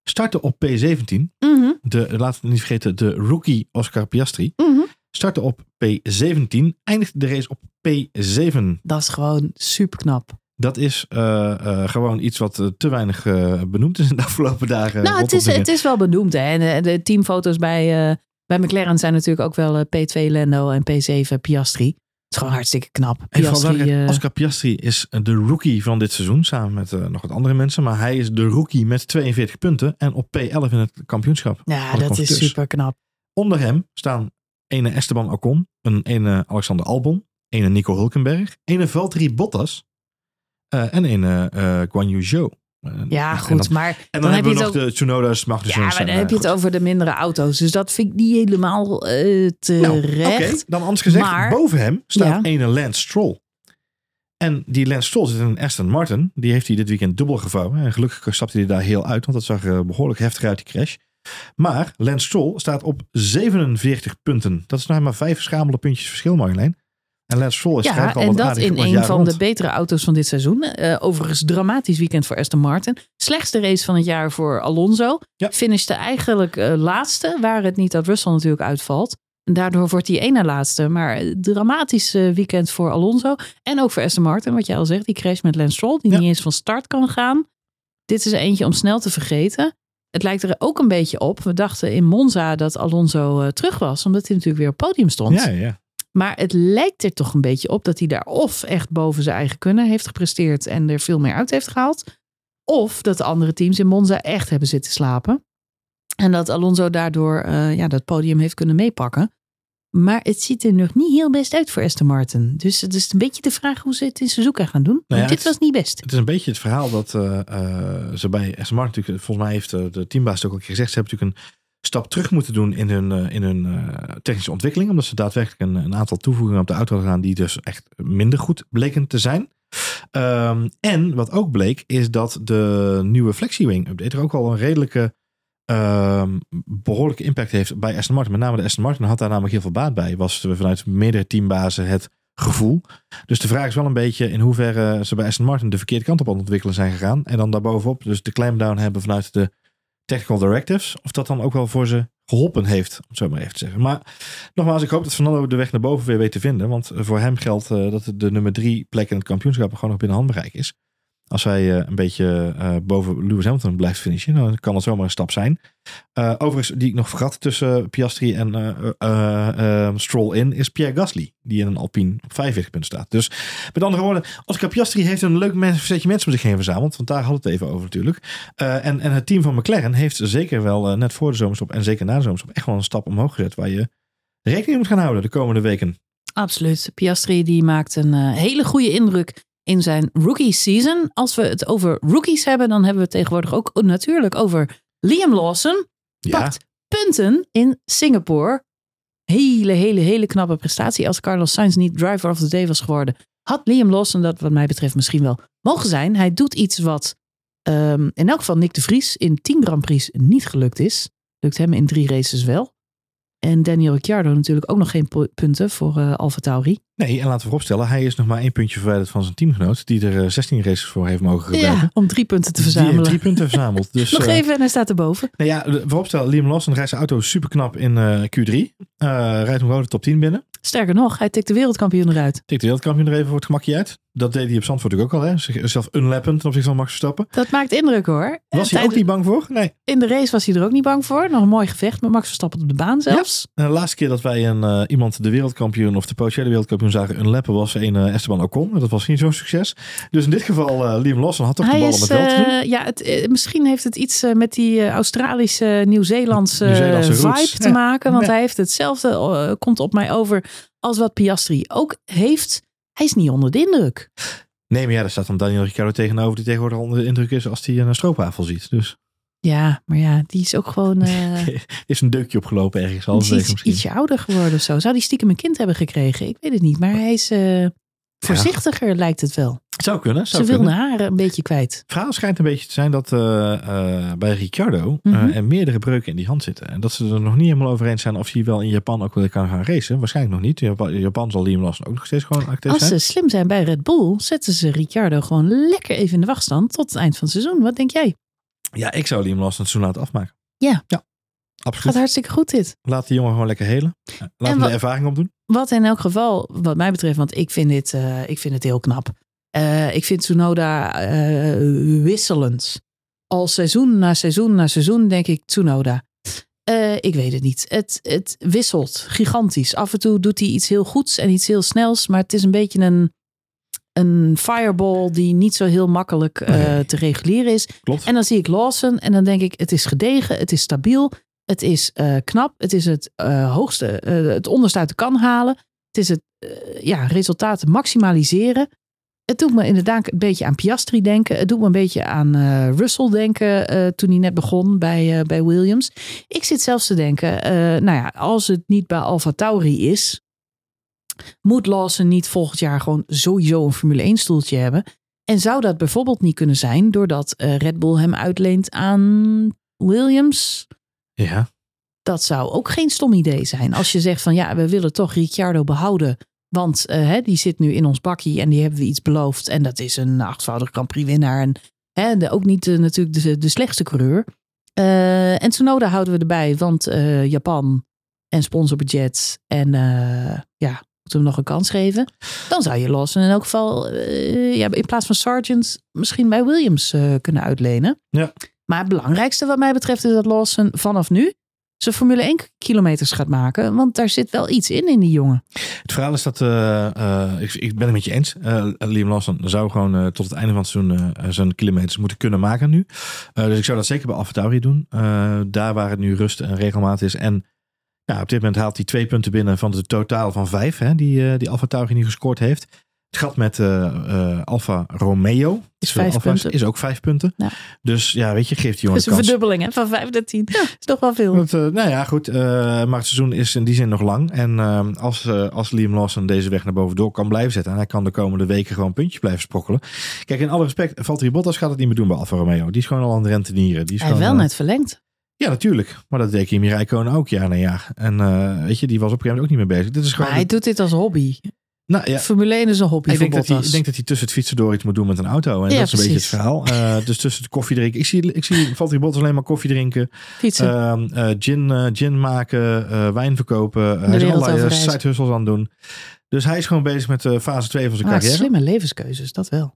startte op P17. Mm -hmm. de, laten we niet vergeten, de rookie Oscar Piastri. Startte op P17. Eindigde de race op P7. Dat is gewoon super knap. Dat is uh, uh, gewoon iets wat uh, te weinig benoemd is in de afgelopen dagen. Nou, het is, het is wel benoemd. Hè? En de, de teamfoto's bij, bij McLaren zijn natuurlijk ook wel P2 Lando en P7 Piastri. Het is gewoon hartstikke knap. Piastri, Oscar Piastri is de rookie van dit seizoen, samen met nog wat andere mensen. Maar hij is de rookie met 42 punten en op P11 in het kampioenschap. Ja, dat is super knap. Onder hem staan ene Esteban Ocon, een ene Alexander Albon, ene Nico Hulkenberg, ene Valtteri Bottas uh, en een uh, Guan Yu Zhou. Ja, en, goed, en dan, maar... En dan, dan hebben heb we nog de Tsunoda's, Magnussen. Ja, maar dan heb je het over de mindere auto's. Dus dat vind ik niet helemaal uh, terecht. Nou, Oké, dan anders gezegd, maar, boven hem staat Ja. ene Lance Stroll. En die Lance Stroll zit in een Aston Martin. Die heeft hij dit weekend dubbel gevouwen. En gelukkig stapte hij daar heel uit, want dat zag er behoorlijk heftig uit, die crash. Maar Lance Stroll staat op 47 punten. Dat is nou maar vijf schamele puntjes verschil, Marjolein. En Lance Stroll is Ja, al en dat in een van rond. de betere auto's van dit seizoen. Eh, overigens dramatisch weekend voor Aston Martin. Slechtste race van het jaar voor Alonso. Ja. Finishte eigenlijk eh, laatste, waar het niet dat Russell natuurlijk uitvalt. En daardoor wordt hij één na laatste. Maar eh, dramatisch weekend voor Alonso. En ook voor Aston Martin, wat jij al zegt. Die crash met Lance Stroll, die Ja. niet eens van start kan gaan. Dit is eentje om snel te vergeten. Het lijkt er ook een beetje op. We dachten in Monza dat Alonso terug was. Omdat hij natuurlijk weer op podium stond. Ja, ja. Maar het lijkt er toch een beetje op dat hij daar of echt boven zijn eigen kunnen heeft gepresteerd en er veel meer uit heeft gehaald. Of dat de andere teams in Monza echt hebben zitten slapen. En dat Alonso daardoor eh, ja, dat podium heeft kunnen meepakken. Maar het ziet er nog niet heel best uit voor Aston Martin. Dus het is een beetje de vraag hoe ze het in Suzuka gaan doen. Nou ja, Dit was niet best. Het is een beetje het verhaal dat eh, eh, ze bij Aston Martin natuurlijk, volgens mij heeft de teambaas het ook al gezegd, ze hebben natuurlijk een stap terug moeten doen in hun, eh, in hun eh, technische ontwikkeling, omdat ze daadwerkelijk een, een aantal toevoegingen op de auto hadden gedaan die dus echt minder goed bleken te zijn. Ehm, en wat ook bleek is dat de nieuwe FlexiWing update er ook al een redelijke ehm, behoorlijke impact heeft bij Aston Martin. Met name de Aston Martin had daar namelijk heel veel baat bij. Was vanuit meerdere teambazen het gevoel. Dus de vraag is wel een beetje in hoeverre ze bij Aston Martin de verkeerde kant op aan het ontwikkelen zijn gegaan. En dan daarbovenop dus de clampdown hebben vanuit de technical directives. Of dat dan ook wel voor ze geholpen heeft, om het zo maar even te zeggen. Maar nogmaals, ik hoop dat Fernando de weg naar boven weer weet te vinden. Want voor hem geldt eh, dat de nummer drie plek in het kampioenschap gewoon nog binnen handbereik is. Als hij eh, een beetje eh, boven Lewis Hamilton blijft finishen, dan kan dat zomaar een stap zijn. Eh, overigens, die ik nog vergat tussen Piastri en eh, eh, eh, Stroll in, is Pierre Gasly. Die in een Alpine op 45 punten staat. Dus met andere woorden, Oscar Piastri heeft een leuk setje mensen om zich heen verzameld. Want daar hadden we het even over natuurlijk. En, en het team van McLaren heeft zeker wel net voor de zomerstop en zeker na de zomerstop echt wel een stap omhoog gezet. Waar je rekening moet gaan houden de komende weken. Absoluut. Piastri die maakt een hele goede indruk in zijn rookie season. Als we het over rookies hebben, dan hebben we het tegenwoordig ook natuurlijk over Liam Lawson. Ja, Pakt punten in Singapore. Hele, hele, hele knappe prestatie. Als Carlos Sainz niet driver of the day was geworden, had Liam Lawson dat wat mij betreft misschien wel mogen zijn. Hij doet iets wat ehm, in elk geval Nick de Vries in 10 Grand Prix niet gelukt is. Lukt hem in drie races wel. En Daniel Ricciardo natuurlijk ook nog geen pu- punten voor eh Alfa Tauri. Nee, en laten we vooropstellen, hij is nog maar één puntje verwijderd van zijn teamgenoot. Die er eh, 16 races voor heeft mogen gebruiken. Ja, om drie punten te Die verzamelen. drie punten verzameld. Dus, Nog eh, even en hij staat erboven. Nou ja, vooropstellen, Liam Lawson rijdt zijn auto super knap in eh, Q3. Eh rijdt hem gewoon de top 10 binnen. Sterker nog, hij tikt de wereldkampioen eruit. Tikt de wereldkampioen er even voor het gemakje uit. Dat deed hij op Zandvoort ook al. Hè? Zichzelf unlappend ten opzichte van Max Verstappen. Dat maakt indruk hoor. Was hij ook niet bang voor? Nee. In de race was hij er ook niet bang voor. Nog een mooi gevecht met Max Verstappen op de baan zelfs. En de laatste keer dat wij een, uh, iemand de wereldkampioen of de potentiële wereldkampioen zagen unlappen was een uh, Esteban Ocon. Dat was niet zo'n succes. Dus in dit geval uh, Liam Lawson had toch hij de bal is, om het te doen. Ja, het, misschien heeft het iets met die Australische, Nieuw-Zeelandse vibe roots. te maken. Want hij heeft hetzelfde, komt op mij over als wat Piastri ook heeft. Hij is niet onder de indruk. Nee, maar ja, daar staat dan Daniel Ricciardo tegenover die tegenwoordig onder de indruk is als hij een stroopwafel ziet. Dus Ja, maar ja, die is ook gewoon eh, er is een deukje opgelopen ergens. die halverwege is misschien. ietsje ouder geworden of zo. Zou die stiekem een kind hebben gekregen? Ik weet het niet. Maar hij is eh, voorzichtiger, lijkt het wel. Zou kunnen. Zou Ze wil kunnen. de haren een beetje kwijt. Het verhaal schijnt een beetje te zijn dat eh, eh, bij Ricciardo eh, Mhm. er meerdere breuken in die hand zitten. En dat ze er nog niet helemaal over eens zijn of hij wel in Japan ook weer kan gaan racen. Waarschijnlijk nog niet. Japan, Japan zal Liam Lawson ook nog steeds gewoon actief Als zijn. ze slim zijn bij Red Bull, zetten ze Ricciardo gewoon lekker even in de wachtstand tot het eind van het seizoen. Wat denk jij? Ja, ik zou Liam Lawson seizoen laten afmaken. Ja. Ja, Gaat absoluut. hartstikke goed dit. Laat die jongen gewoon lekker helen. Laat hem de ervaring opdoen. Wat in elk geval, wat mij betreft, want ik vind, dit, eh, ik vind het heel knap. Eh, ik vind Tsunoda eh, wisselend. Al seizoen na seizoen na seizoen denk ik Tsunoda. Ik weet het niet. Het, het wisselt gigantisch. Af en toe doet hij iets heel goeds en iets heel snels. Maar het is een beetje een, een fireball die niet zo heel makkelijk eh, Nee. te reguleren is. Klopt. En dan zie ik Lawson en dan denk ik, het is gedegen, het is stabiel, het is eh, knap, het is het eh, hoogste, het onderste uit de kan halen. Het is het ja, resultaten maximaliseren. Het doet me inderdaad een beetje aan Piastri denken. Het doet me een beetje aan Russell denken toen hij net begon bij, bij Williams. Ik zit zelfs te denken, nou ja, als het niet bij Alfa Tauri is, moet Lawson niet volgend jaar gewoon sowieso een Formule 1 stoeltje hebben. En zou dat bijvoorbeeld niet kunnen zijn doordat eh, Red Bull hem uitleent aan Williams? Ja. Dat zou ook geen stom idee zijn. Als je zegt van ja, we willen toch Ricciardo behouden. Want eh, hè, die zit nu in ons bakkie en die hebben we iets beloofd. En dat is een achtvoudig Grand Prix winnaar. En hè, de, ook niet natuurlijk de, de slechtste coureur. Eh, en Tsunoda houden we erbij, want Japan en sponsorbudget. En ja, hem nog een kans geven. Dan zou je Lawson in elk geval eh, ja, in plaats van Sargent misschien bij Williams eh, kunnen uitlenen. Ja. Maar het belangrijkste wat mij betreft is dat Lawson vanaf nu zijn Formule 1 kilometers gaat maken. Want daar zit wel iets in in die jongen. Het verhaal is dat, eh, ik, ik ben het met je eens. Eh, Liam Lawson zou gewoon tot het einde van het seizoen zijn kilometers moeten kunnen maken nu. Dus ik zou dat zeker bij AlphaTauri doen. Daar waar het nu rust en regelmaat is. En ja, op dit moment haalt hij twee punten binnen van het totaal van vijf. Hè, die, uh, die AlphaTauri nu gescoord heeft. Het gat met uh, uh, Alfa Romeo is, vijf Alfa punten. is ook vijf punten. Ja. Dus ja, weet je, geeft die jongen is een verdubbeling hè, van vijf naar tien. Ja, is toch wel veel. Want, nou ja, goed. Maar het seizoen is in die zin nog lang. En als, als Liam Lawson deze weg naar boven door kan blijven zetten. En hij kan de komende weken gewoon puntjes blijven sprokkelen. Kijk, in alle respect, Valtteri Bottas gaat het niet meer doen bij Alfa Romeo. Die is gewoon al aan de rentenieren. Die is hij gewoon, wel net verlengd. Ja, natuurlijk. Maar dat deed Kimi Räikkönen ook jaar na jaar. En uh, weet je, die was op een gegeven moment ook niet meer bezig. Dit is gewoon maar hij doet dit als hobby. Nou, ja. Formule 1 is een hobby ik denk, dat hij, ik denk dat hij tussen het fietsen door iets moet doen met een auto. En Ja, dat is een beetje het verhaal. Uh, dus tussen het koffie drinken. Ik zie, ik zie Valtteri Bottas alleen maar koffie drinken. Fietsen. Uh, gin, uh, gin maken, wijn verkopen. hij is allerlei side hustles aan het doen. Dus hij is gewoon bezig met fase 2 van zijn ah, carrière. Slimme levenskeuzes, dat wel.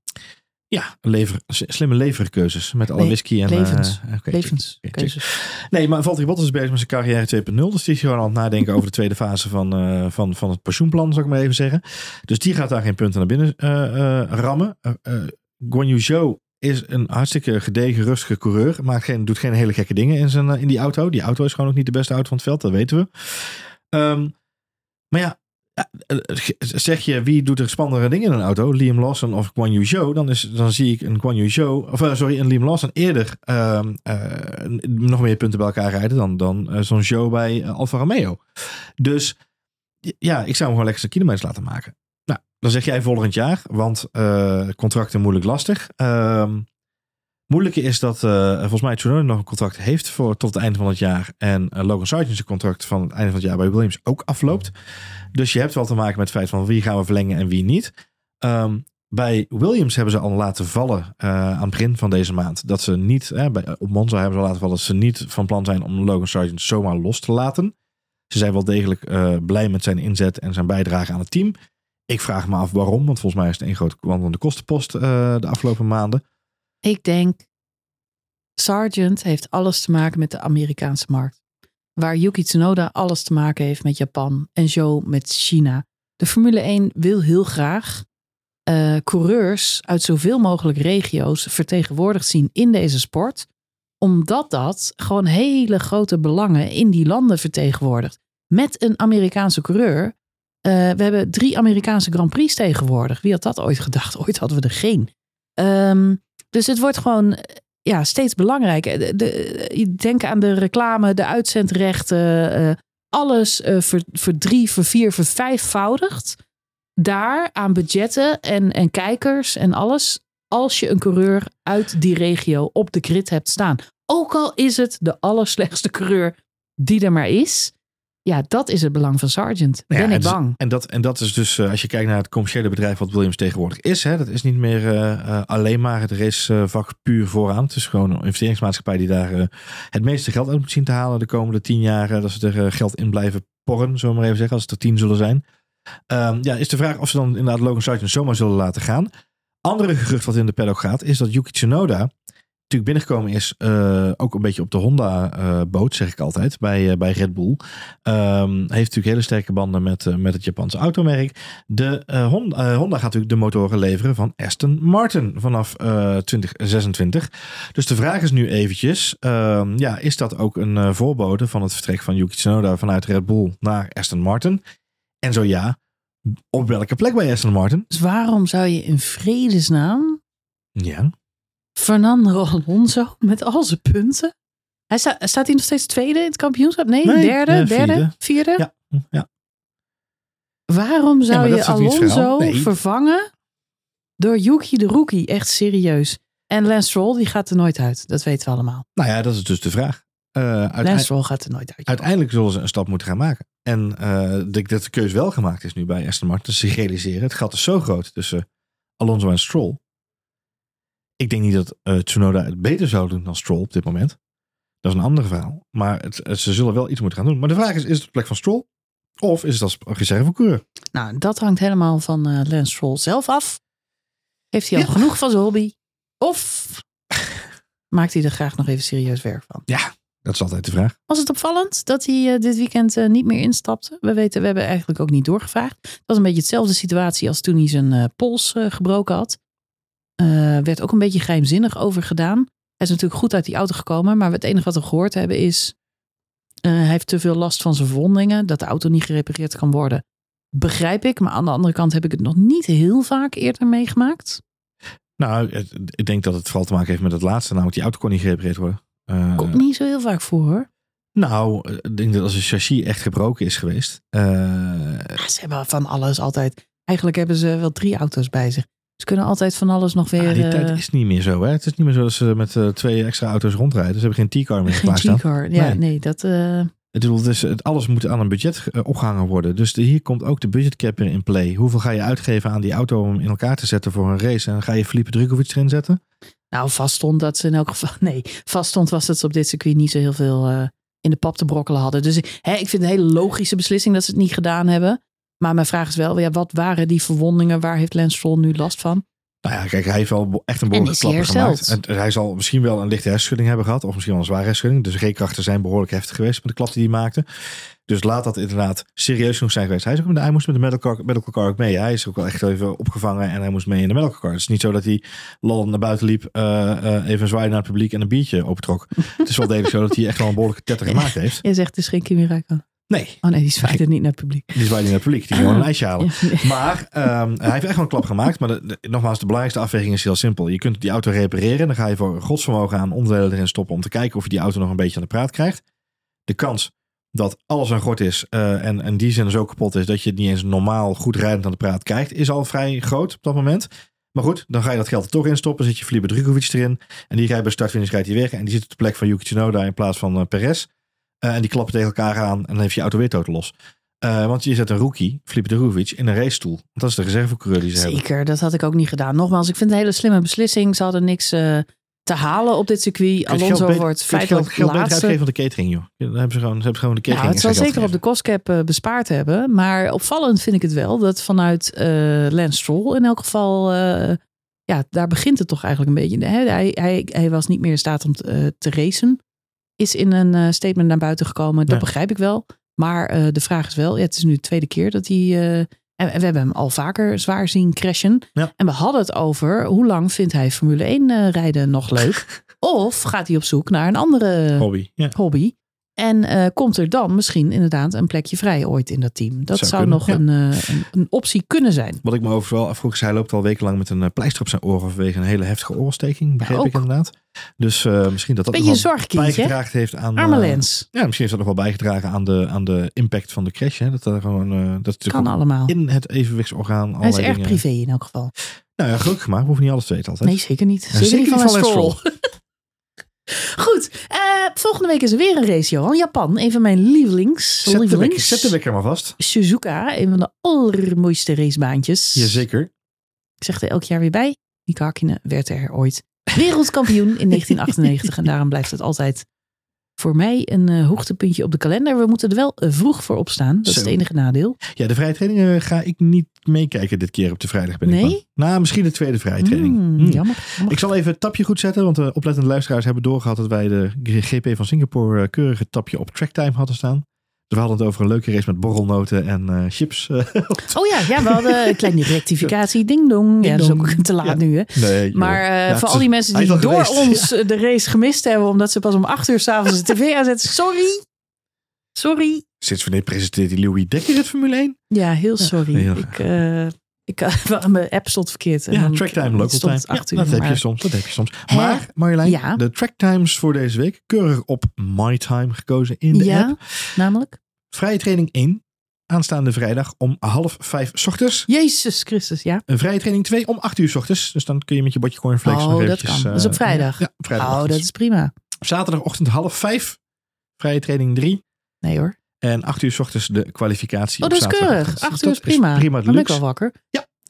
Ja, lever, slimme leverkeuzes met alle Nee, whisky en levens, uh, okay, levenskeuzes. Nee, maar Valtteri Bottas is bezig met zijn carrière 2.0. Dus die is gewoon aan het nadenken over de tweede fase van, uh, van, van het pensioenplan, zou ik maar even zeggen. Dus die gaat daar geen punten naar binnen uh, rammen. Guan Yu Zhou is een hartstikke gedegen, rustige coureur. Maakt geen, doet geen hele gekke dingen in, zijn, in die auto. Die auto is gewoon ook niet de beste auto van het veld, dat weten we. Um, maar ja, zeg je wie doet er spannendere dingen in een auto, Liam Lawson of Guan Yu Zhou, dan, is, dan zie ik een Guan Yu Zhou, of uh, sorry, een Liam Lawson eerder uh, nog meer punten bij elkaar rijden dan, dan zo'n Zhou bij Alfa Romeo. Dus ja, ik zou hem gewoon lekker zijn kilometers laten maken. Nou, dan zeg jij volgend jaar, want contracten moeilijk lastig. Uh, moeilijke is dat uh, volgens mij Tsunoda nog een contract heeft voor tot het einde van het jaar. En uh, Logan Sargent zijn contract van het einde van het jaar bij Williams ook afloopt. Dus je hebt wel te maken met het feit van wie gaan we verlengen en wie niet. Um, bij Williams hebben ze al laten vallen uh, aan het begin van deze maand. Dat ze niet, bij, op Monza hebben ze laten vallen dat ze niet van plan zijn om Logan Sargent zomaar los te laten. Ze zijn wel degelijk blij met zijn inzet en zijn bijdrage aan het team. Ik vraag me af waarom, want volgens mij is het een grote wandelende kostenpost uh, de afgelopen maanden. Ik denk, Sargent heeft alles te maken met de Amerikaanse markt. Waar Yuki Tsunoda alles te maken heeft met Japan en Joe met China. De Formule 1 wil heel graag uh, coureurs uit zoveel mogelijk regio's vertegenwoordigd zien in deze sport. Omdat dat gewoon hele grote belangen in die landen vertegenwoordigt. Met een Amerikaanse coureur. Uh, we hebben drie Amerikaanse Grand Prix tegenwoordig. Wie had dat ooit gedacht? Ooit hadden we er geen. Um, dus het wordt gewoon ja, steeds belangrijker. De, de, denk aan de reclame, de uitzendrechten. Uh, alles uh, ver, ver drie, ver vier, ver vijfvoudigd daar aan budgetten en, en kijkers en alles. Als je een coureur uit die regio op de grid hebt staan. Ook al is het de allerslechtste coureur die er maar is. Ja, dat is het belang van Sargent. Ben ja, ik bang. En dat, en dat is dus, uh, als je kijkt naar het commerciële bedrijf wat Williams tegenwoordig is. Hè, dat is niet meer uh, uh, alleen maar het racevak puur vooraan. Het is gewoon een investeringsmaatschappij die daar het meeste geld uit moet zien te halen de komende tien jaar. dat ze er geld in blijven porren, zullen we maar even zeggen, als het er tien zullen zijn. Um, ja, is de vraag of ze dan inderdaad Logan Sargent zomaar zullen laten gaan. Andere gerucht wat in de paddock gaat, is dat Yuki Tsunoda natuurlijk binnengekomen is, uh, ook een beetje op de Honda-boot, uh, zeg ik altijd, bij, uh, bij Red Bull. Um, heeft natuurlijk hele sterke banden met, met het Japanse automerk. De, Honda, Honda, gaat natuurlijk de motoren leveren van Aston Martin vanaf 2026. Dus de vraag is nu eventjes, um, ja, is dat ook een voorbode van het vertrek van Yuki Tsunoda vanuit Red Bull naar Aston Martin? En zo ja, op welke plek bij Aston Martin? Dus waarom zou je in vredesnaam ja. Fernando Alonso met al zijn punten? Hij sta, staat hij nog steeds tweede in het kampioenschap? Nee, nee derde, derde, vierde. Ja, ja. Waarom zou Ja, je Alonso. Nee. vervangen door Yuki de Rookie? Echt serieus. En Lance Stroll, die gaat er nooit uit. Dat weten we allemaal. Nou ja, dat is dus de vraag. Uh, Lance uiteindelijk, Stroll gaat er nooit uit. uiteindelijk zullen ze een stap moeten gaan maken. En eh, ik denk dat de keuze wel gemaakt is nu bij Aston Martin. Ze realiseren, het gat is zo groot tussen Alonso en Stroll. Ik denk niet dat eh, Tsunoda het beter zou doen dan Stroll op dit moment. Dat is een ander verhaal. Maar het, het- ze zullen wel iets moeten gaan doen. Maar de vraag is, is het de plek van Stroll? Of is het als reservecoureur? Nou, dat hangt helemaal van eh, Lance Stroll zelf af. Heeft hij al Ja. genoeg van zijn hobby? Of maakt hij er graag nog even serieus werk van? Dat is altijd de vraag. Was het opvallend dat hij eh, dit weekend niet meer instapte? We weten, we hebben eigenlijk ook niet doorgevraagd. Het was een beetje hetzelfde situatie als toen hij zijn pols gebroken had. Eh, werd ook een beetje geheimzinnig over gedaan. Hij is natuurlijk goed uit die auto gekomen, maar het enige wat we gehoord hebben is... eh, hij heeft te veel last van zijn verwondingen, dat de auto niet gerepareerd kan worden. Begrijp ik, maar aan de andere kant heb ik het nog niet heel vaak eerder meegemaakt. Nou, ik denk dat het vooral te maken heeft met het laatste. Namelijk, die auto kon niet gerepareerd worden. Eh, Komt niet zo heel vaak voor hoor. nou, ik denk dat als een chassis echt gebroken is geweest. Ja, ze hebben van alles altijd. Eigenlijk hebben ze wel drie auto's bij zich. Ze kunnen altijd van alles nog weer. Ah, die eh, tijd is niet meer zo. Hè? Het is niet meer zo dat ze met eh, twee extra auto's rondrijden. Ze hebben geen T-car meer geen klaarstaan. G-car. Ja, Nee. nee, dat. bedoel, het is, het, alles moet aan een budget eh, opgehangen worden. Dus de- hier komt ook de budgetcap in play. Hoeveel ga je uitgeven aan die auto om in elkaar te zetten voor een race? En ga je Felipe Drukovic erin zetten? nou, vast stond dat ze in elk geval. Nee, vast stond was dat ze op dit circuit niet zo heel veel in de pap te brokkelen hadden. Dus hè, ik vind het een hele logische beslissing dat ze het niet gedaan hebben. Maar mijn vraag is wel, ja, wat waren die verwondingen? Waar heeft Lance Stroll nu last van? Nou ja, kijk, hij heeft wel echt een En behoorlijke klapper gemaakt. En hij zal misschien wel een lichte hersenschudding hebben gehad. Of misschien wel een zware hersenschudding. Dus G-krachten zijn behoorlijk heftig geweest met de klap die hij maakte. Dus laat dat inderdaad serieus genoeg zijn geweest. Hij, is ook, met de- hij moest met de medical car, medical car ook mee. Hij is ook wel echt even opgevangen en hij moest mee in de medical car. Het is niet zo dat hij lal naar buiten liep, eh, eh, even zwaaien naar het publiek en een biertje opentrok. het is wel degelijk zo dat hij echt wel een behoorlijke tetter gemaakt heeft. Je zegt het is geen Kimi Räikkönen. Nee, Oh nee, die zwaaide niet naar het publiek. die zwaaide naar het publiek. Die ging gewoon een ijsje halen. Ja, nee. Maar ehm, hij heeft echt wel een klap gemaakt. Maar de, de- nogmaals, de belangrijkste afweging is heel simpel. Je kunt die auto repareren. Dan ga je voor godsvermogen aan onderdelen erin stoppen om te kijken of je die auto nog een beetje aan de praat krijgt. De kans dat alles aan gort is eh, en, en die zin zo kapot is dat je het niet eens normaal goed rijdend aan de praat krijgt, is al vrij groot op dat moment. Maar goed, dan ga je dat geld er toch in stoppen. Zet je Felipe Drukovic erin. En die rijdt bij start-finish rijdt hij weg. En die zit op de plek van Yuki Tsunoda in plaats van eh, Perez. Eh, en die klappen tegen elkaar aan. En dan heeft je auto weer totaal los. Eh, want je zet een rookie, Felipe Drukovic, in een racestoel. Want dat is de reservecoureur die ze hebben. Zeker, dat had ik ook niet gedaan. Nogmaals, ik vind het een hele slimme beslissing. Ze hadden niks, eh, te halen op dit circuit. Alonso wordt feitelijk geld, geld laatste. uitgeven van de catering, joh. Dan hebben ze gewoon, ze hebben gewoon de catering. Nou, het zal zeker op de kostcap bespaard hebben. Maar opvallend vind ik het wel dat vanuit Lance Stroll in elk geval... ja, daar begint het toch eigenlijk een beetje. Hè? Hij, hij, hij was niet meer in staat om te, te racen. Is in een eh, statement naar buiten gekomen. Dat Ja. begrijp ik wel. Maar eh, de vraag is wel, ja, het is nu de tweede keer dat hij... eh, en we hebben hem al vaker zwaar zien crashen. Ja. En we hadden het over hoe lang vindt hij Formule 1 eh, rijden nog leuk? of gaat hij op zoek naar een andere Hobby, ja. hobby. En eh, komt er dan misschien inderdaad een plekje vrij ooit in dat team? Dat Zou nog ja. een, eh, een, een optie kunnen zijn. Wat ik me overigens wel afvroeg, is hij loopt al wekenlang met een eh, pleister op zijn oren vanwege een hele heftige oorsteking, begreep ik inderdaad. Dus misschien dat dat Beetje nog bijgedragen heeft aan... Arme Lens. ja, misschien heeft dat nog wel bijgedragen aan de, aan de impact van de crash. Hè? Dat er gewoon, dat Kan allemaal. in het evenwichtsorgaan Hij is erg dingen- privé in elk geval. Nou ja, gelukkig maar. We hoeven niet alles te weten altijd. Nee, zeker niet. Zeker, zeker niet van van. Goed, eh, volgende week is er weer een race, Johan. Japan, een van mijn lievelings. Zet de, wekker, lievelings. zet de wekker maar vast. Suzuka, een van de allermooiste racebaantjes. Jazeker. Ik zeg er elk jaar weer bij. Mika Hakkinen werd er ooit wereldkampioen in 1998. en daarom blijft het altijd voor mij een eh, hoogtepuntje op de kalender. We moeten er wel eh, vroeg voor opstaan. Dat is het enige nadeel. Ja, de vrije training eh, ga ik niet meekijken dit keer op de vrijdag. Ben ik Nee? bang. Nou, misschien de tweede vrije training. Hmm, Hmm. Jammer. jammer. Ik zal even het tapje goed zetten, want de oplettende luisteraars hebben doorgehad dat wij de GP van Singapore keurig het tapje op tracktime hadden staan. We hadden het over een leuke race met borrelnoten en eh, chips. eh. Oh ja, ja, we hadden een kleine rectificatie. Ding dong. Ja, dat is ook te laat Ja. nu hè. nee. Maar eh, Ja, voor al die mensen die door geweest. ons de race gemist hebben. Omdat ze pas om acht uur s'avonds de tv aanzetten. Sorry. Sorry. Sinds wanneer presenteert die Louis Dekker het Formule 1? Ja, heel sorry. heel- ik, eh, ik, mijn app stond verkeerd. En Ja, tracktime, local stond time. acht uur, dat heb je soms, dat heb je soms. Hè? Maar Marjolein, de tracktimes voor deze week keurig op MyTime gekozen in de app. namelijk? Vrije training 1, aanstaande vrijdag om half vijf 's ochtends. Jezus Christus, ja. Een vrije training 2 om 8 uur 's ochtends. Dus dan kun je met je bordje cornflakes Oh, nog dat eventjes... kan. eh, Dat is op vrijdag? Ja, vrijdag. Oh, dat is prima. Zaterdagochtend half 5, vrije training 3. Nee hoor. En 8 uur 's ochtends de kwalificatie Oh, dat is keurig. Acht Dat uur is prima. prima Dan ben ik wel wakker.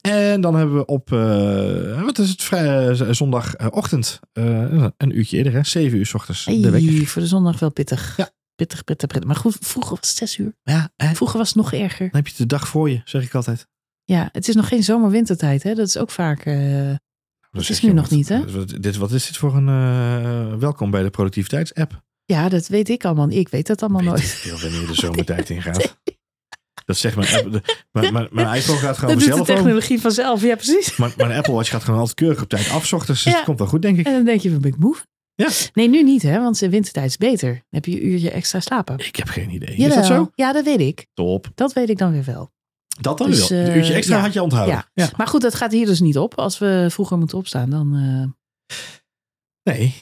En dan hebben we op, eh, wat is het, vrij, eh, zondagochtend, een uurtje eerder, hè, 7 uur 's ochtends. de wekker. Hey, voor de zondag wel pittig. Ja. Pittig, pittig, pittig. Maar goed, vroeger was het zes uur. Ja, hè, Vroeger was het nog erger. dan heb je de dag voor je, zeg ik altijd. Ja, het is nog geen zomer-wintertijd. Hè? Dat is ook vaak... eh, Dan Dat zeg is nu nog niet, hè? Wat, dit, wat is dit voor een eh, welkom bij de productiviteitsapp? ja, dat weet ik allemaal. Ik weet dat allemaal Weet nooit. ik veel wanneer de zomertijd ingaat. Dat zegt mijn app. de- Mijn, mijn, mijn iPhone gaat gewoon Dat doet de om. technologie vanzelf. Ja, precies. Maar mijn Apple Watch gaat gewoon altijd keurig op tijd af. ochtends, dus Ja. het komt wel goed, denk ik. En dan denk je, ben ik moe? Ja. Nee, nu niet, hè? Want de wintertijd is beter. Dan heb je een uurtje extra slapen. Ik heb geen idee. Is dat zo? Ja, dat weet ik. Top. Dat weet ik dan weer wel. Dat dan Dus, wel. Een eh, uurtje extra ja. had je onthouden. Ja. Ja. Maar goed, dat gaat hier dus niet op. Als we vroeger moeten opstaan, dan... eh, Nee.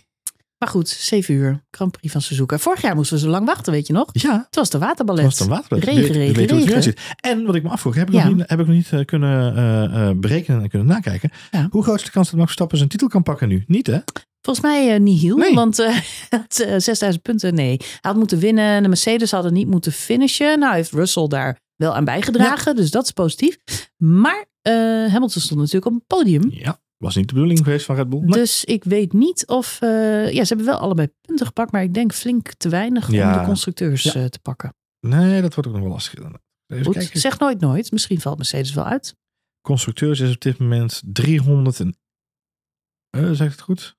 Maar goed, 7 uur. Grand Prix van Suzuka. Vorig jaar moesten we zo lang wachten, weet je nog? Ja. Het was de waterballet. Dat was een waterballet. Regen, regen, het. En wat ik me afvroeg, heb ik Ja. nog niet, heb ik nog niet eh, kunnen berekenen en kunnen nakijken. Ja. Hoe groot is de kans dat Max Verstappen zijn titel kan pakken nu? Niet hè? Volgens mij eh, niet heel, Nee. want eh, had eh, 6000 punten. Nee, hij had moeten winnen. De Mercedes hadden niet moeten finishen. Nou heeft Russell daar wel aan bijgedragen, dus dat is positief. Maar eh, Hamilton stond natuurlijk op een podium. Ja. Was niet de bedoeling geweest van Red Bull. Nee. Dus ik weet niet of... eh, ja, ze hebben wel allebei punten gepakt, maar ik denk flink te weinig om de constructeurs Ja. eh, te pakken. Nee, dat wordt ook nog wel lastig. Even Goed, kijken. zeg nooit nooit. Misschien valt Mercedes wel uit. Constructeurs is op dit moment 300 en... eh, zeg ik het goed?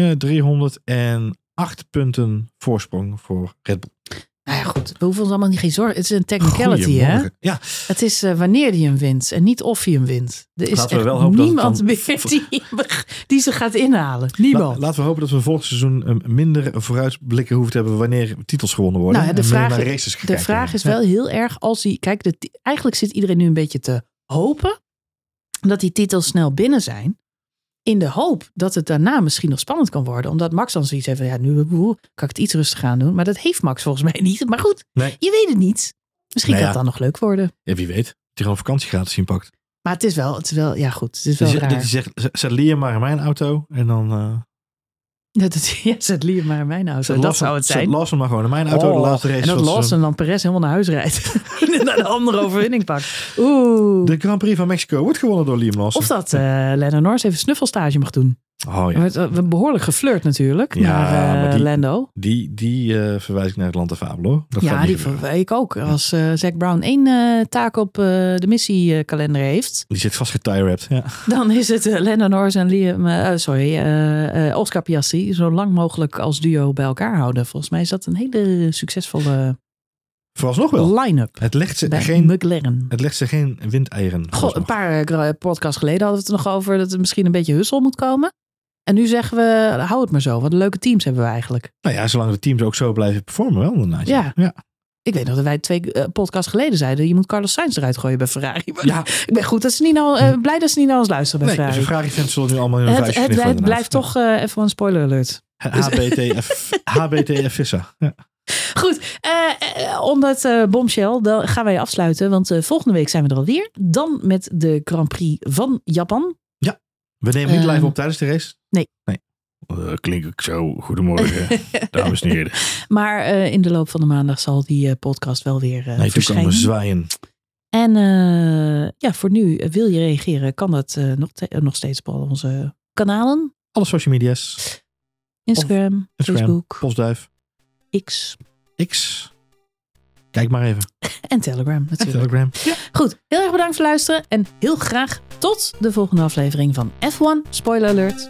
Ja, 308 punten voorsprong voor Red Bull. Nou ja, goed. We hoeven ons allemaal niet geen zorgen. Het is een technicality, hè? Ja, Het is eh, wanneer hij hem wint en niet of hij hem wint. Er is Laten we echt wel hopen dat het niemand meer die, die ze gaat inhalen. La- Niemand. laten we hopen dat we volgend seizoen eh, minder vooruitblikken hoeven te hebben wanneer titels gewonnen worden. Nou ja, de vraag- naar races de vraag is wel heel erg als hij... Kijk, de, eigenlijk zit iedereen nu een beetje te hopen dat die titels snel binnen zijn. In de hoop dat het daarna misschien nog spannend kan worden. Omdat Max dan zoiets heeft van, ja, nu kan ik het iets rustig aan doen. Maar dat heeft Max volgens mij niet. Maar goed, Nee. je weet het niet. Misschien Nou kan het dan nog leuk worden. Ja, wie weet. Dat hij gewoon vakantie gratis inpakt. Maar het is wel, het is wel ja goed, het is wel Dus dat raar. hij zegt, zet- zet Liam maar in mijn auto. En dan... eh Dat het, ja, zet Liam maar in mijn auto. zet dat Lawson- zou het zet zijn. Lawson maar gewoon in mijn auto. de Oh, laatste race en dat het Lawson dan Perez helemaal naar huis rijdt. en naar de andere overwinning pakt. Oeh. De Grand Prix van Mexico wordt gewonnen door Liam Lawson. Of dat eh Lennon Norris even snuffelstage mag doen. Oh ja. We hebben behoorlijk geflirt natuurlijk Ja, naar eh, maar die- Lando. Die, die eh, verwijs ik naar het land de fabel hoor. Dat ja, die gebeuren. ver- ik ook. Als eh Zack Brown één eh, taak op eh, de missiekalender heeft, Die zit vast. Ja. dan is het eh, Lando Norris en Liam, eh, eh, sorry, eh, eh, Oscar Piastri zo lang mogelijk als duo bij elkaar houden. Volgens mij is dat een hele succesvolle Vooralsnog wel. line-up Het legt ze geen, McLaren. het legt ze geen windeieren. Goh, een paar eh, podcasts geleden hadden we het er nog over dat er misschien een beetje hussel moet komen. En nu zeggen we, hou het maar zo. Wat leuke teams hebben we eigenlijk. Nou ja, zolang de teams ook zo blijven performen wel inderdaad. Ja. ja. Ik weet nog dat wij twee eh, podcasts geleden zeiden, je moet Carlos Sainz eruit gooien bij Ferrari. Maar Ja. Ik ben goed dat ze niet nou, eh, blij dat ze niet naar ons luisteren bij Nee, dus de Ferrari. Ferrari-fans zullen nu allemaal in hun het, het, het blijft toch even een spoiler alert. HBTF, HBTF Vissa. Ja. Goed, eh, eh, om dat eh bombshell dan gaan wij afsluiten. Want eh, volgende week zijn we er alweer. Dan met de Grand Prix van Japan. We nemen niet live op tijdens de race? nee. nee. Eh, klink ik zo. Goedemorgen, dames en heren. Maar eh, in de loop van de maandag zal die eh, podcast wel weer Nee, verschijnen. komen zwaaien. En ja, voor nu, wil je reageren, kan dat nog, nog steeds op al onze kanalen. Alle social media's. Instagram, Instagram, Facebook, Postduif, X X. Kijk maar even. en Telegram En natuurlijk. Telegram. Goed, heel erg bedankt voor het luisteren. En heel graag tot de volgende aflevering van F1 Spoiler Alert.